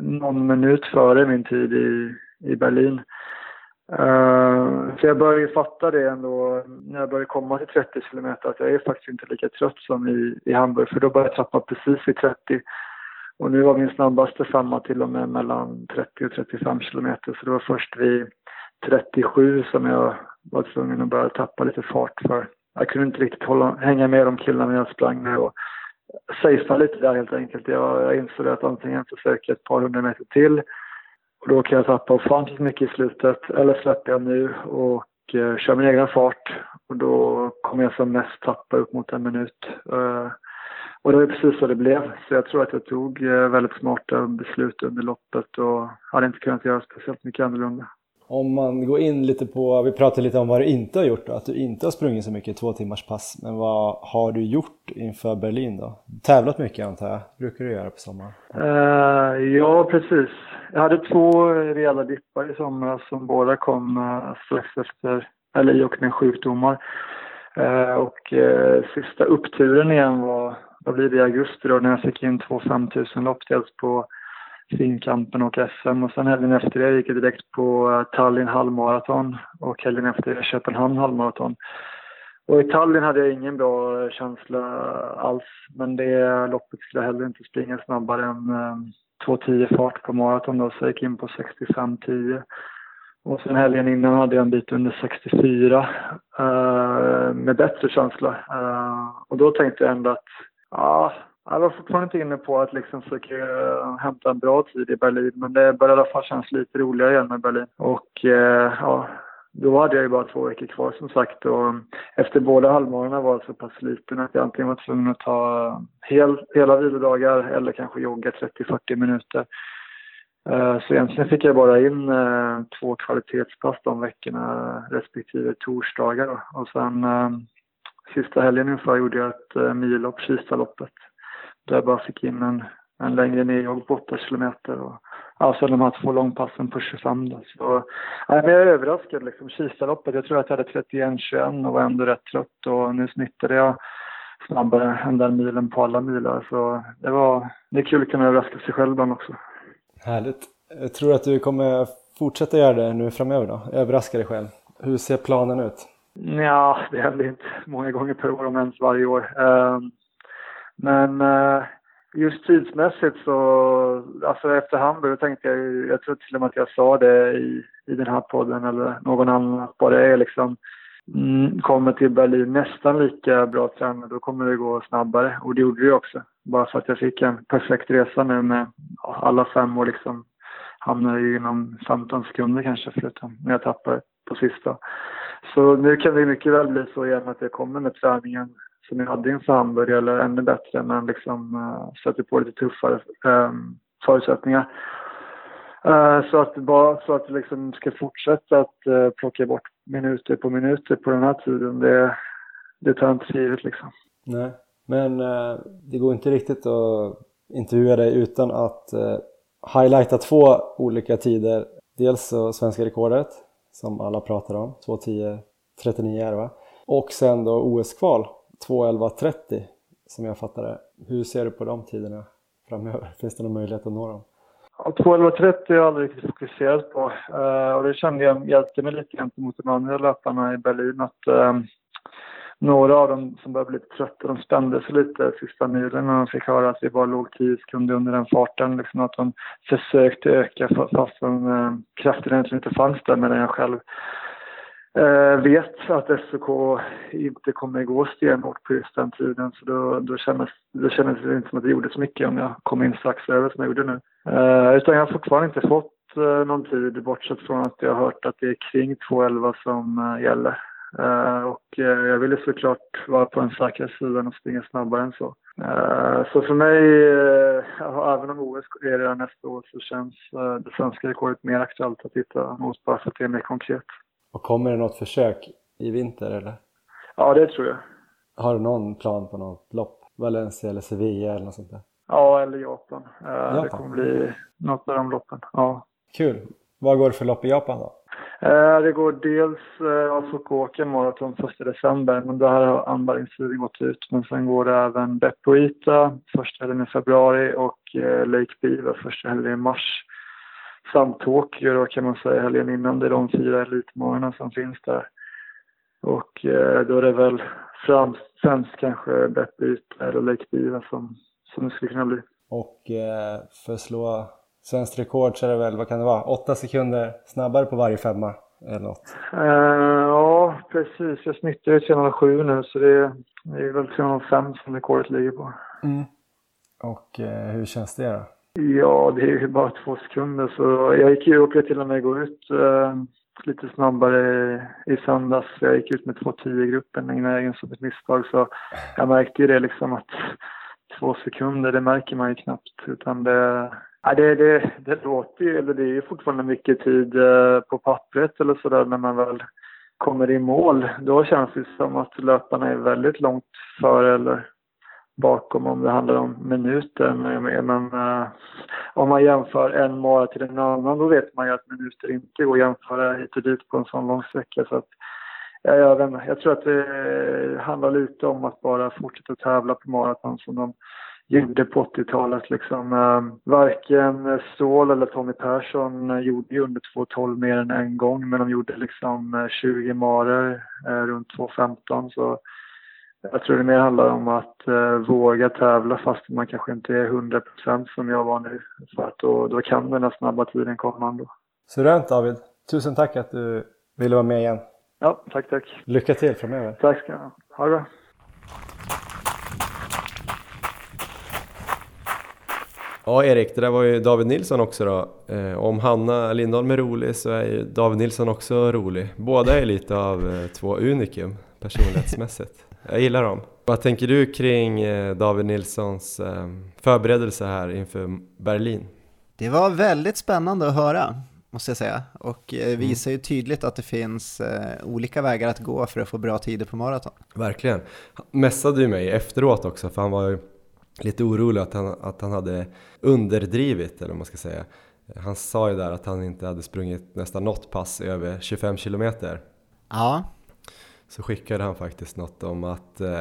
någon minut före min tid i, i Berlin. Uh, så jag började fatta det ändå när jag började komma till 30 kilometer att jag är faktiskt inte lika trött som i, i Hamburg för då började jag trappa precis vid 30. Och nu var min snabbaste femma till och med mellan 30 och 35 kilometer så det var först vid 37 som jag var tvungen att börja tappa lite fart för jag kunde inte riktigt hålla, hänga med de killarna jag sprang med och safea lite där helt enkelt. Jag, jag insåg att antingen försöka ett par hundra meter till och då kan jag tappa ofantligt mycket i slutet eller släpper jag nu och eh, kör min egen fart och då kommer jag som mest tappa upp mot en minut. Eh, och det var precis så det blev. Så jag tror att jag tog eh, väldigt smarta beslut under loppet och hade inte kunnat göra speciellt mycket annorlunda. Om man går in lite på, vi pratade lite om vad du inte har gjort då, att du inte har sprungit så mycket två timmars pass. Men vad har du gjort inför Berlin då? Tävlat mycket antar jag, brukar du göra på sommaren? Uh, ja, precis. Jag hade två rejäla dippar i somras som båda kom uh, strax efter, eller i och med sjukdomar. Uh, och sista uppturen igen var, vad blir det, i augusti då när jag fick in två 5000 lopp dels på Finnkampen och SM och sen helgen efter det gick jag direkt på eh, Tallinn halvmaraton och helgen efter det Köpenhamn halvmaraton. Och i Tallinn hade jag ingen bra känsla alls men det loppet skulle jag heller inte springa snabbare än eh, 2.10 fart på maraton då så jag gick in på 65.10. Och sen helgen innan hade jag en bit under 64 eh, med bättre känsla. Eh, och då tänkte jag ändå att ja, jag var fortfarande inte inne på att liksom försöka eh, hämta en bra tid i Berlin, men det började i alla fall kännas lite roligare igen med Berlin. Och eh, ja, då hade jag ju bara två veckor kvar som sagt och mm, efter båda halvmånaderna var jag så pass sliten att jag antingen var tvungen att ta eh, hel, hela vilodagar eller kanske jogga 30-40 minuter. Eh, så egentligen fick jag bara in två kvalitetspass de veckorna respektive torsdagar och sen sista helgen ungefär gjorde jag ett millopp, Kistaloppet där jag bara fick in en, en längre nedjogg på 8 kilometer. Och, ja, de här två långpassen på 25 då. Så, ja, men jag är överraskad liksom. Kistaloppet, jag tror att jag hade 31-21 och var ändå rätt trött och nu snittade jag snabbare än den milen på alla milar. Så det var, det är kul att kunna överraska sig själv ibland också. Härligt. Jag tror att du kommer fortsätta göra det nu framöver då? Överraska dig själv. Hur ser planen ut? Ja, det händer inte många gånger per år, om ens varje år. Um, men eh, just tidsmässigt så, alltså efter Hamburg tänkte jag jag tror till och med att jag sa det i, i den här podden eller någon annan, att bara är liksom mm, kommer till Berlin nästan lika bra tränad, då kommer det gå snabbare. Och det gjorde det också. Bara för att jag fick en perfekt resa nu med alla fem och liksom hamnade inom 15 sekunder kanske förutom när jag tappade på sista. Så nu kan det mycket väl bli så igen att jag kommer med träningen som jag hade inför Hamburg eller ännu bättre men liksom uh, sätter på lite tuffare um, förutsättningar. Uh, så att bara så att det liksom ska fortsätta att uh, plocka bort minuter på minuter på den här tiden, det, det tar jag inte för givet liksom. Nej, men uh, det går inte riktigt att intervjua dig utan att highlighta två olika tider. Dels så svenska rekordet som alla pratar om, 2.10.39 är det va? Och sen då OS-kval 2.11.30 som jag fattar det. Hur ser du på de tiderna framöver? (laughs) Finns det någon möjlighet att nå dem? Ja, 2.11.30 har jag aldrig riktigt fokuserat på. Uh, och det kände jag hjälpte mig lite gentemot de andra löparna i Berlin. Att uh, några av dem som började bli lite trötta, de spände sig lite sista milen när de fick höra att vi bara låg 10 sekunder under den farten. Liksom att de försökte öka fast uh, ehm, kraften egentligen inte fanns där medan jag själv Eh, vet att SOK inte kommer gå stenhårt på just den tiden. Så då, då, kändes, då kändes det inte som att det gjorde så mycket om jag kom in strax över som jag gjorde nu. Eh, utan jag har fortfarande inte fått eh, någon tid bortsett från att jag har hört att det är kring 2.11 som eh, gäller. Uh, och uh, jag ville såklart vara på den säkra sidan och springa snabbare än så. Uh, så för mig, även om OS är redan nästa år, så känns det svenska rekordet mer aktuellt att titta mot bara för att det är mer konkret. Och kommer det något försök i vinter eller? Ja, det tror jag. Har du någon plan på något lopp? Valencia eller Sevilla eller något sånt där? Ja, eller Japan. Eh, Japan. Det kommer bli något av de loppen. Ja. Kul. Vad går det för lopp i Japan då? Eh, det går dels eh, Fukuoka maraton 1 december, men där har anmälningstiden gått ut. Men sen går det även Beppo Ita första helgen i februari och Lake Biva första helgen i mars Tokyo då kan man säga helgen innan. Det är de fyra elitmånaderna som finns där. Och eh, då är det väl främst, främst kanske Beppbyt eller Lake Biva som, som det skulle kunna bli. Och eh, för att slå svenskt rekord så är det väl, vad kan det vara, åtta sekunder snabbare på varje femma eller något? Uh, ja, precis. Jag snittar ju 307 nu så det, det är väl 305 som rekordet ligger på. Mm. Och eh, hur känns det då? Ja, det är ju bara två sekunder så jag gick ju upp till och med gå ut eh, lite snabbare i söndags. Jag gick ut med 2.10 i gruppen innan jag insåg ett misstag så jag märkte ju det liksom att två sekunder, det märker man ju knappt utan det, Ja, det, det, det låter ju, eller det är ju fortfarande mycket tid eh, på pappret eller sådär när man väl kommer i mål. Då känns det som att löparna är väldigt långt före eller bakom om det handlar om minuter. Men äh, om man jämför en mara till en annan då vet man ju att minuter inte går att jämföra hit och dit på en sån lång sträcka. Så att, ja, jag, vet jag tror att det handlar lite om att bara fortsätta tävla på maraton som de gjorde på 80-talet. Liksom. Äh, varken Ståhl eller Tommy Persson gjorde ju under 2.12 mer än en gång men de gjorde liksom eh, 20 marer äh, runt 2.15. Så jag tror det mer handlar om att eh, våga tävla fast man kanske inte är 100% som jag var nu. För att då, då kan den här snabba tiden komma ändå. Suveränt David! Tusen tack att du ville vara med igen. Ja, tack tack. Lycka till framöver. Tack ska du ha. Ha det bra. Ja, Erik, det där var ju David Nilsson också då. Eh, om Hanna Lindholm är rolig så är ju David Nilsson också rolig. Båda är lite av eh, två unikum personlighetsmässigt. Jag gillar dem. Vad tänker du kring eh, David Nilssons eh, förberedelse här inför Berlin? Det var väldigt spännande att höra, måste jag säga. Och eh, mm. visar ju tydligt att det finns olika vägar att gå för att få bra tider på maraton. Verkligen. Han mässade ju mig efteråt också, för han var ju lite orolig att han, att han hade underdrivit, eller vad man ska säga. Han sa ju där att han inte hade sprungit nästan något pass över 25 kilometer. Ja, så skickade han faktiskt något om att eh,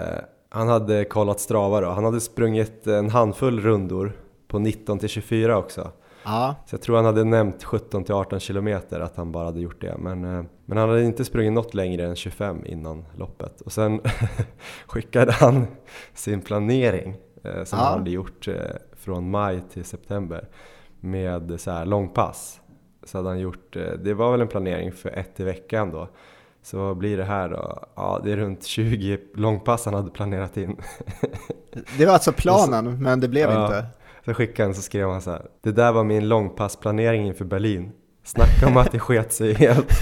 han hade kollat Strava då. Han hade sprungit en handfull rundor på 19 till 24 också. Ja. Så jag tror han hade nämnt 17 till 18 kilometer att han bara hade gjort det. Men, eh, men han hade inte sprungit något längre än 25 innan loppet. Och sen (laughs) skickade han sin planering eh, som ja. han hade gjort eh, från maj till september med så här långpass. Så hade han gjort, eh, det var väl en planering för ett i veckan då. Så vad blir det här då? Ja, det är runt 20 långpass han hade planerat in. (laughs) Det var alltså planen, så, men det blev ja, inte? Så skickade han så skrev han så här. Det där var min långpassplanering inför Berlin. Snacka om att det sket sig helt. (laughs)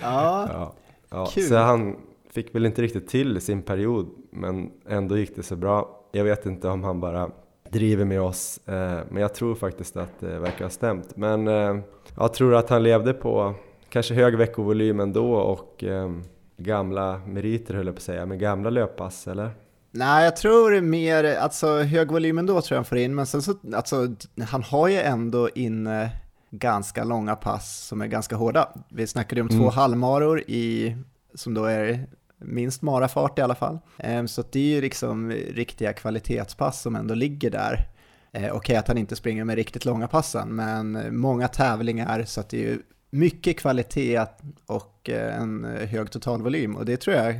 ja, ja, ja. Kul. Så han fick väl inte riktigt till sin period, men ändå gick det så bra. Jag vet inte om han bara driver med oss. Eh, men jag tror faktiskt att det verkar ha stämt. Men eh, jag tror att han levde på kanske hög veckovolym ändå och eh, gamla meriter höll jag på att säga, med gamla löppass eller? Nej, jag tror mer, alltså hög volym ändå tror jag han får in, men sen så, alltså han har ju ändå inne ganska långa pass som är ganska hårda. Vi snackade om mm. två halvmaror i, som då är minst marafart i alla fall. Ehm, så det är ju liksom riktiga kvalitetspass som ändå ligger där. Eh, okej okay, att han inte springer med riktigt långa passen, men många tävlingar så att det är ju mycket kvalitet och eh, en hög totalvolym och det tror jag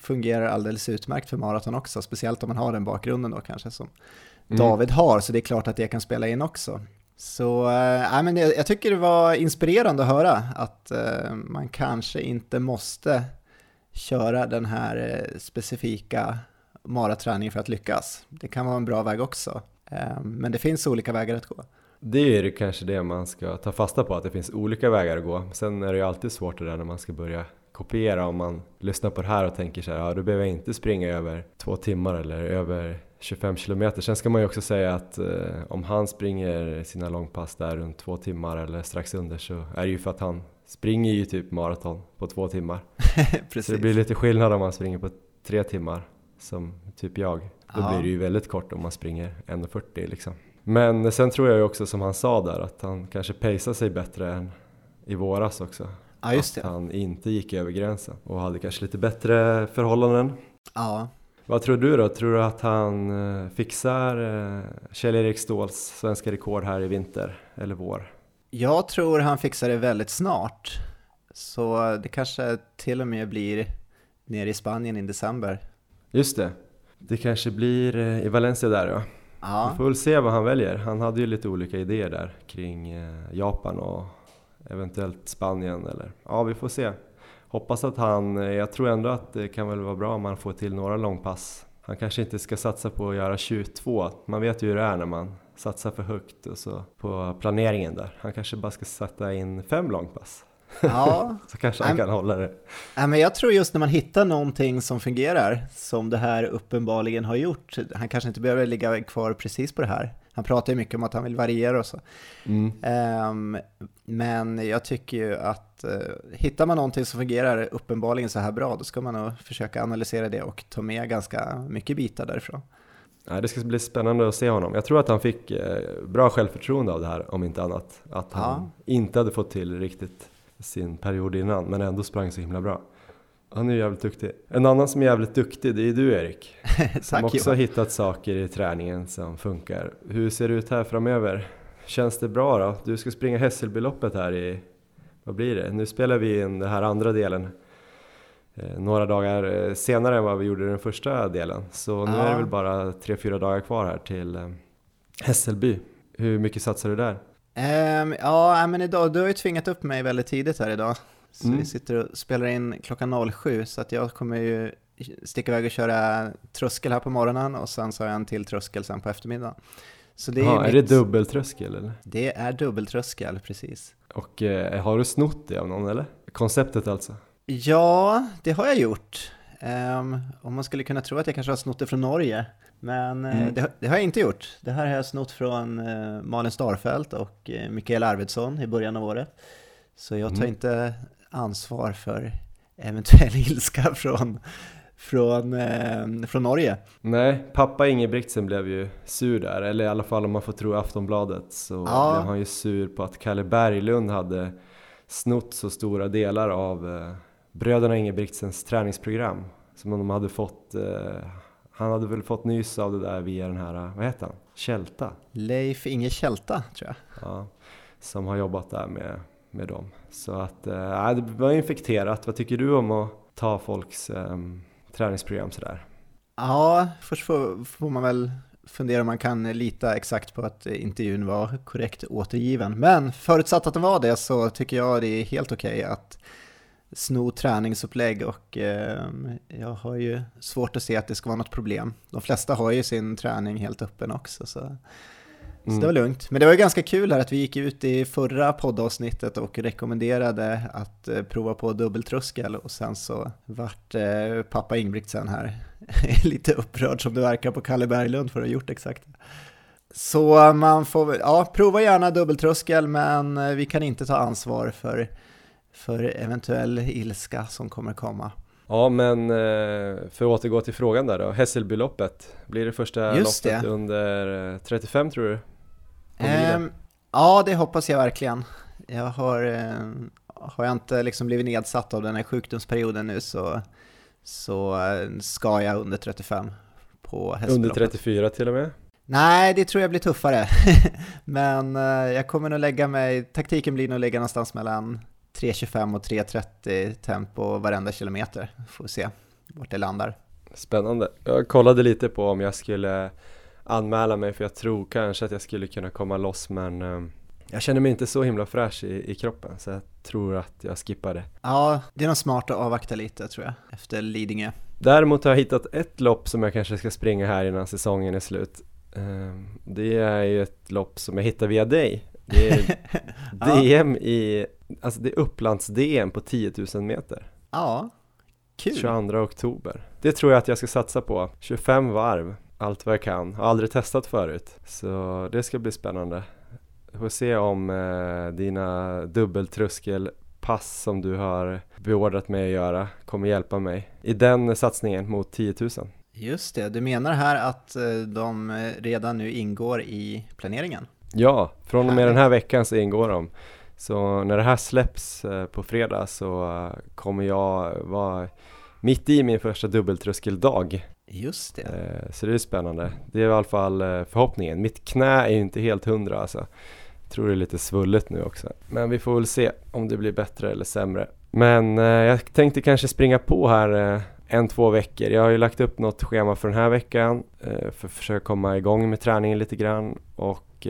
fungerar alldeles utmärkt för maraton också, speciellt om man har den bakgrunden då kanske som mm. David har, så det är klart att det kan spela in också. Så äh, men jag, jag tycker det var inspirerande att höra att äh, man kanske inte måste köra den här eh, specifika maraträningen för att lyckas. Det kan vara en bra väg också, men det finns olika vägar att gå. Det är ju kanske det man ska ta fasta på, att det finns olika vägar att gå. Sen är det ju alltid svårt det där när man ska börja kopiera om man lyssnar på det här och tänker så här, ja då behöver jag inte springa över två timmar eller över 25 kilometer. Sen ska man ju också säga att eh, om han springer sina långpass där runt två timmar eller strax under så är det ju för att han springer ju typ maraton på två timmar. Precis. (laughs) Så det blir lite skillnad om man springer på tre timmar som typ jag. Då ja. blir det ju väldigt kort om man springer 1.40 liksom. Men sen tror jag ju också som han sa där att han kanske pacear sig bättre än i våras också. Ja, just det. Att han inte gick över gränsen och hade kanske lite bättre förhållanden. Ja. Vad tror du då? Tror du att han eh, fixar eh, Kjell-Erik Ståhls svenska rekord här i vinter eller vår? Jag tror han fixar det väldigt snart. Så det kanske till och med blir nere i Spanien i december. Just det. Det kanske blir eh, i Valencia där ja. Vi får väl se vad han väljer. Han hade ju lite olika idéer där kring eh, Japan och eventuellt Spanien eller ja, vi får se. Hoppas att han, eh, jag tror ändå att det kan väl vara bra om man får till några långpass. Han kanske inte ska satsa på att göra 22, man vet ju hur det är när man satsar för högt och så på planeringen där. Han kanske bara ska sätta in fem långpass. Ja, (laughs) Så kanske han kan hålla det. Nej, men jag tror just när man hittar någonting som fungerar, som det här uppenbarligen har gjort, han kanske inte behöver ligga kvar precis på det här. Han pratar ju mycket om att han vill variera och så. Mm. Ehm, men jag tycker ju att uh, hittar man någonting som fungerar uppenbarligen så här bra, då ska man nog försöka analysera det och ta med ganska mycket bitar därifrån. Nej, det ska bli spännande att se honom. Jag tror att han fick eh, bra självförtroende av det här, om inte annat. Att han Ja. inte hade fått till riktigt sin period innan, men ändå sprang så himla bra. Han är ju jävligt duktig. En annan som är jävligt duktig, det är du Erik. (laughs) Som Tack också har hittat saker i träningen som funkar. Hur ser det ut här framöver? Känns det bra då? Du ska springa Hässelbyloppet här i, vad blir det? Nu spelar vi in den här andra delen eh, några dagar eh, senare än vad vi gjorde den första delen. Så nu Ja. är det väl bara tre, fyra dagar kvar här till eh, Hässelby. Hur mycket satsar du där? Ehm, ja, men idag, du har ju tvingat upp mig väldigt tidigt här idag. Så Mm. vi sitter och spelar in klockan 07, så att jag kommer ju sticka iväg och köra tröskel här på morgonen och sen så har jag en till tröskel sen på eftermiddagen. Så det är, Jaha, är det mitt- dubbeltröskel eller? Det är dubbeltröskel, precis. Och eh, har du snott det av någon eller? Konceptet alltså? Ja, det har jag gjort. Ehm, om man skulle kunna tro att jag kanske har snott det från Norge. Men eh, Mm. det, det har jag inte gjort. Det här har jag snott från uh, Malin Starfelt och uh, Mikael Arvidsson i början av året. Så jag tar Mm. inte ansvar för eventuell (laughs) ilska från, från, eh, från Norge. Nej, pappa Ingebrigtsen blev ju sur där, eller i alla fall om man får tro Aftonbladet så Ja. blev han ju sur på att Kalle Berglund hade snott så stora delar av eh, bröderna Ingebrigtsens träningsprogram som de hade fått, eh, han hade väl fått nys av det där via den här, vad heter han? Kälta? Leif Inge Kälta, tror jag. Ja, som har jobbat där med, med dem. Så att, eh, det var infekterat. Vad tycker du om att ta folks eh, träningsprogram sådär? Ja, först får, får man väl fundera om man kan lita exakt på att intervjun var korrekt återgiven. Men förutsatt att den var det så tycker jag det är helt okej att sno träningsupplägg och eh, jag har ju svårt att se att det ska vara något problem. De flesta har ju sin träning helt öppen också så, så Mm. det var lugnt. Men det var ju ganska kul här att vi gick ut i förra poddavsnittet och rekommenderade att eh, prova på dubbeltröskel och sen så vart eh, pappa Ingebrigtsen här (laughs) lite upprörd som det verkar på Kalle Berglund för att ha gjort exakt det. Så man får ja, prova gärna dubbeltröskel men eh, vi kan inte ta ansvar för, för eventuell ilska som kommer komma. Ja men eh, för att återgå till frågan där då, Hässelbyloppet, blir det första Just loppet det. under eh, 35 tror du? Ehm, ja, det hoppas jag verkligen. Jag har, eh, har jag inte liksom blivit nedsatt av den här sjukdomsperioden nu så, så eh, ska jag under 35 på Under Hässelbyloppet. 34 till och med? Nej, det tror jag blir tuffare. (laughs) Men eh, jag kommer nog lägga mig, taktiken blir nog lägga någonstans mellan 3.25 och 3.30 tempo varenda kilometer. Får se vart det landar. Spännande. Jag kollade lite på om jag skulle anmäla mig för jag tror kanske att jag skulle kunna komma loss men eh, jag känner mig inte så himla fräsch i, i kroppen så jag tror att jag skippar det. Ja, det är nog smart att avvakta lite tror jag, efter Lidingö. Däremot har jag hittat ett lopp som jag kanske ska springa här innan säsongen är slut. Eh, Det är ju ett lopp som jag hittade via dig. Det är. (laughs) DM i, alltså det är Upplands-DM på 10 000 meter. Ja, kul. 22 oktober. Det tror jag att jag ska satsa på. 25 varv, allt vad jag kan. Har aldrig testat förut. Så det ska bli spännande. Vi får se om eh, dina dubbeltröskelpass som du har beordrat mig att göra kommer hjälpa mig i den satsningen mot 10 000. Just det, du menar här att eh, de eh, redan nu ingår i planeringen? Ja, från och med den här veckan så ingår de. Så när det här släpps eh, på fredag så eh, kommer jag vara mitt i min första dubbeltröskeldag. Just det. Eh, Så det är spännande. Det är i alla fall förhoppningen. Mitt knä är ju inte helt hundra alltså. Jag tror det är lite svullet nu också. Men vi får väl se om det blir bättre eller sämre. Men jag tänkte kanske springa på här en, två veckor. Jag har ju lagt upp något schema för den här veckan för att försöka komma igång med träningen lite grann. Och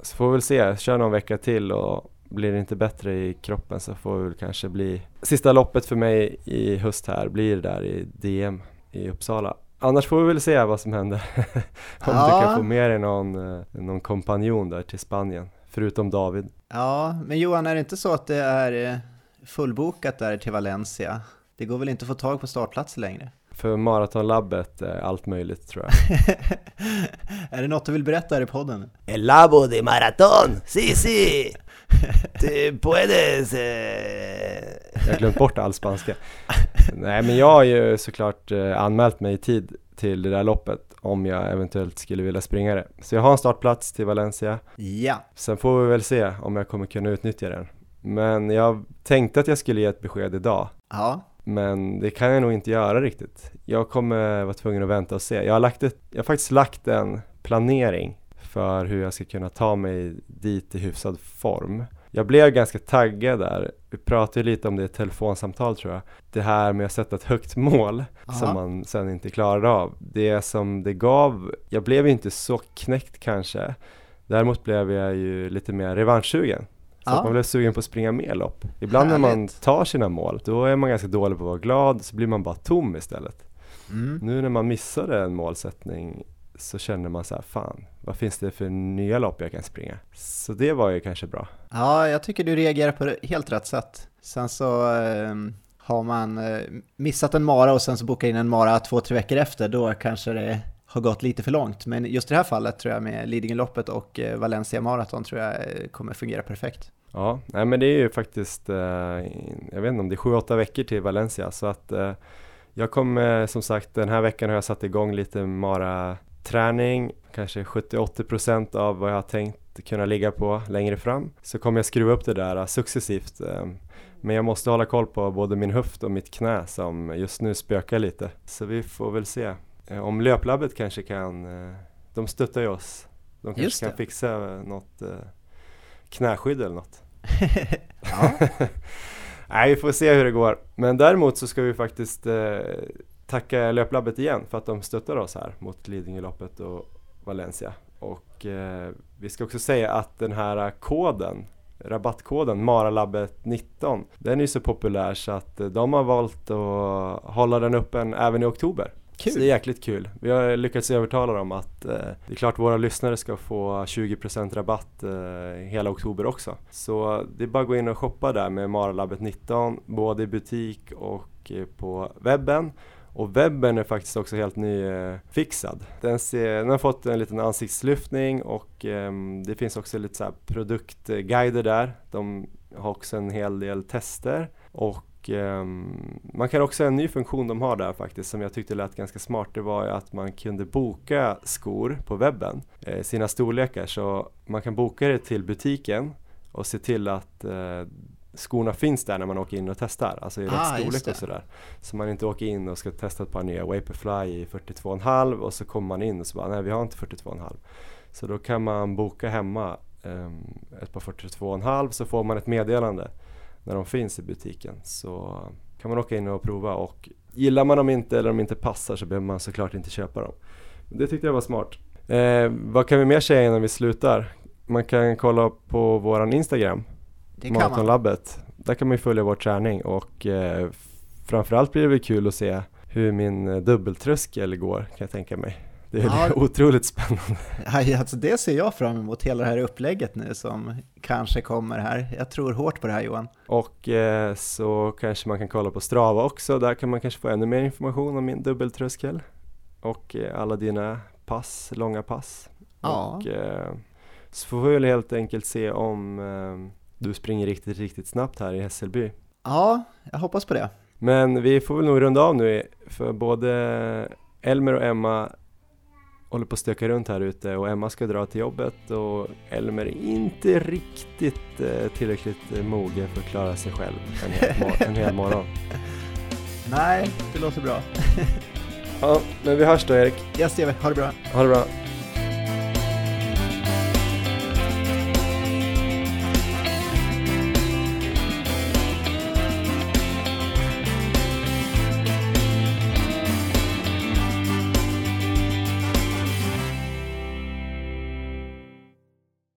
så får vi väl se, kör någon vecka till och blir det inte bättre i kroppen så får det väl kanske bli sista loppet för mig i höst här blir det där i DM i Uppsala. Annars får vi väl se vad som händer. (laughs) Om Ja. du kan få med dig någon, eh, någon kompanjon där till Spanien, förutom David. Ja, men Johan, är det inte så att det är eh, fullbokat där till Valencia. Det går väl inte att få tag på startplatser längre? För maratonlabbet är allt möjligt tror jag. (laughs) är det något du vill berätta här i podden? El labo de maraton, si si! Du puedes... Eh... Jag har glömt bort all spanska. Nej men jag har ju såklart eh, anmält mig i tid till det där loppet om jag eventuellt skulle vilja springa det. Så jag har en startplats till Valencia. Ja. Sen får vi väl se om jag kommer kunna utnyttja den. Men jag tänkte att jag skulle ge ett besked idag. Ja. Men det kan jag nog inte göra riktigt. Jag kommer vara tvungen att vänta och se. Jag har, lagt ett, jag har faktiskt lagt en planering för hur jag ska kunna ta mig dit i hyfsad form. Jag blev ganska taggad där. Vi pratade ju lite om det i ett telefonsamtal tror jag. Det här med att sätta ett högt mål Aha. som man sen inte klarade av. Det som det gav, jag blev inte så knäckt kanske. Däremot blev jag ju lite mer revanschsugen. Så Ja. att man blev sugen på att springa mer lopp. Ibland när man Härligt. tar sina mål, då är man ganska dålig på att vara glad, så blir man bara tom istället. Mm. Nu när man missade en målsättning så känner man så här, fan, vad finns det för nya lopp jag kan springa? Så det var ju kanske bra. Ja, jag tycker du reagerar på det helt rätt sätt. Sen så eh, har man eh, missat en mara och sen så bokar in en mara två, tre veckor efter, då kanske det har gått lite för långt. Men just i det här fallet tror jag med Lidingöloppet och eh, Valencia Marathon tror jag eh, kommer fungera perfekt. Ja, nej men det är ju faktiskt, eh, jag vet inte om det är sju, åtta veckor till Valencia så att jag kommer som sagt den här veckan har jag satt igång lite Mara-träning, kanske 70-80% av vad jag har tänkt kunna ligga på längre fram. Så kommer jag skruva upp det där successivt. Men jag måste hålla koll på både min höft och mitt knä som just nu spökar lite. Så vi får väl se. Eh, Om löplabbet kanske kan, eh, de stöttar ju oss. De kanske kan fixa något eh, knäskydd eller något. (laughs) (laughs) Nej, vi får se hur det går. Men däremot så ska vi faktiskt eh, tacka Löplabbet igen för att de stöttar oss här mot Lidingöloppet och Valencia. Och eh, vi ska också säga att den här koden, rabattkoden Maralabbet 19, den är ju så populär så att de har valt att hålla den öppen även i oktober. Kul. Så det är jäkligt kul. Vi har lyckats övertala dem att eh, det är klart våra lyssnare ska få 20% rabatt eh, hela oktober också. Så det är bara att gå in och shoppa där med Maralabbet 19, både i butik och eh, på webben. Och webben är faktiskt också helt nyfixad. Eh, den, ser, den har fått en liten ansiktslyftning och ehm, det finns också lite så här produktguider där. De har också en hel del tester och ehm, man kan också, en ny funktion de har där faktiskt som jag tyckte lät ganska smart, det var ju att man kunde boka skor på webben, eh, sina storlekar, så man kan boka det till butiken och se till att eh, skorna finns där när man åker in och testar, alltså i rätt Ah, storlek och sådär. Så man inte åker in och ska testa ett par nya Vaporfly i 42,5 och så kommer man in och så bara, nej vi har inte 42,5. Så då kan man boka hemma ehm, ett par 42,5 så får man ett meddelande när de finns i butiken. Så kan man åka in och prova och gillar man dem inte eller de inte passar så behöver man såklart inte köpa dem. Det tyckte jag var smart. Eh, vad kan vi mer säga innan vi slutar? Man kan kolla på våran Instagram. Maratonlabbet. Där kan man ju följa vår träning och eh, framförallt blir det väl kul att se hur min eh, dubbeltröskel går kan jag tänka mig. Det är Ja. (laughs) otroligt spännande. Ja, alltså det ser jag fram emot, hela det här upplägget nu som kanske kommer här. Jag tror hårt på det här Johan. Och eh, så kanske man kan kolla på Strava också. Där kan man kanske få ännu mer information om min dubbeltröskel. Och eh, alla dina pass, långa pass. Ja. Och eh, så får vi väl helt enkelt se om eh, du springer riktigt, riktigt snabbt här i Hässelby. Ja, jag hoppas på det. Men vi får väl nog runda av nu för både Elmer och Emma håller på att stöka runt här ute och Emma ska dra till jobbet och Elmer är inte riktigt eh, tillräckligt eh, mogen för att klara sig själv en hel, mor- en hel morgon. (laughs) Nej, det låter bra. Ja, men vi hörs då Erik. Yes, det gör vi. Ha det bra. Ha det bra.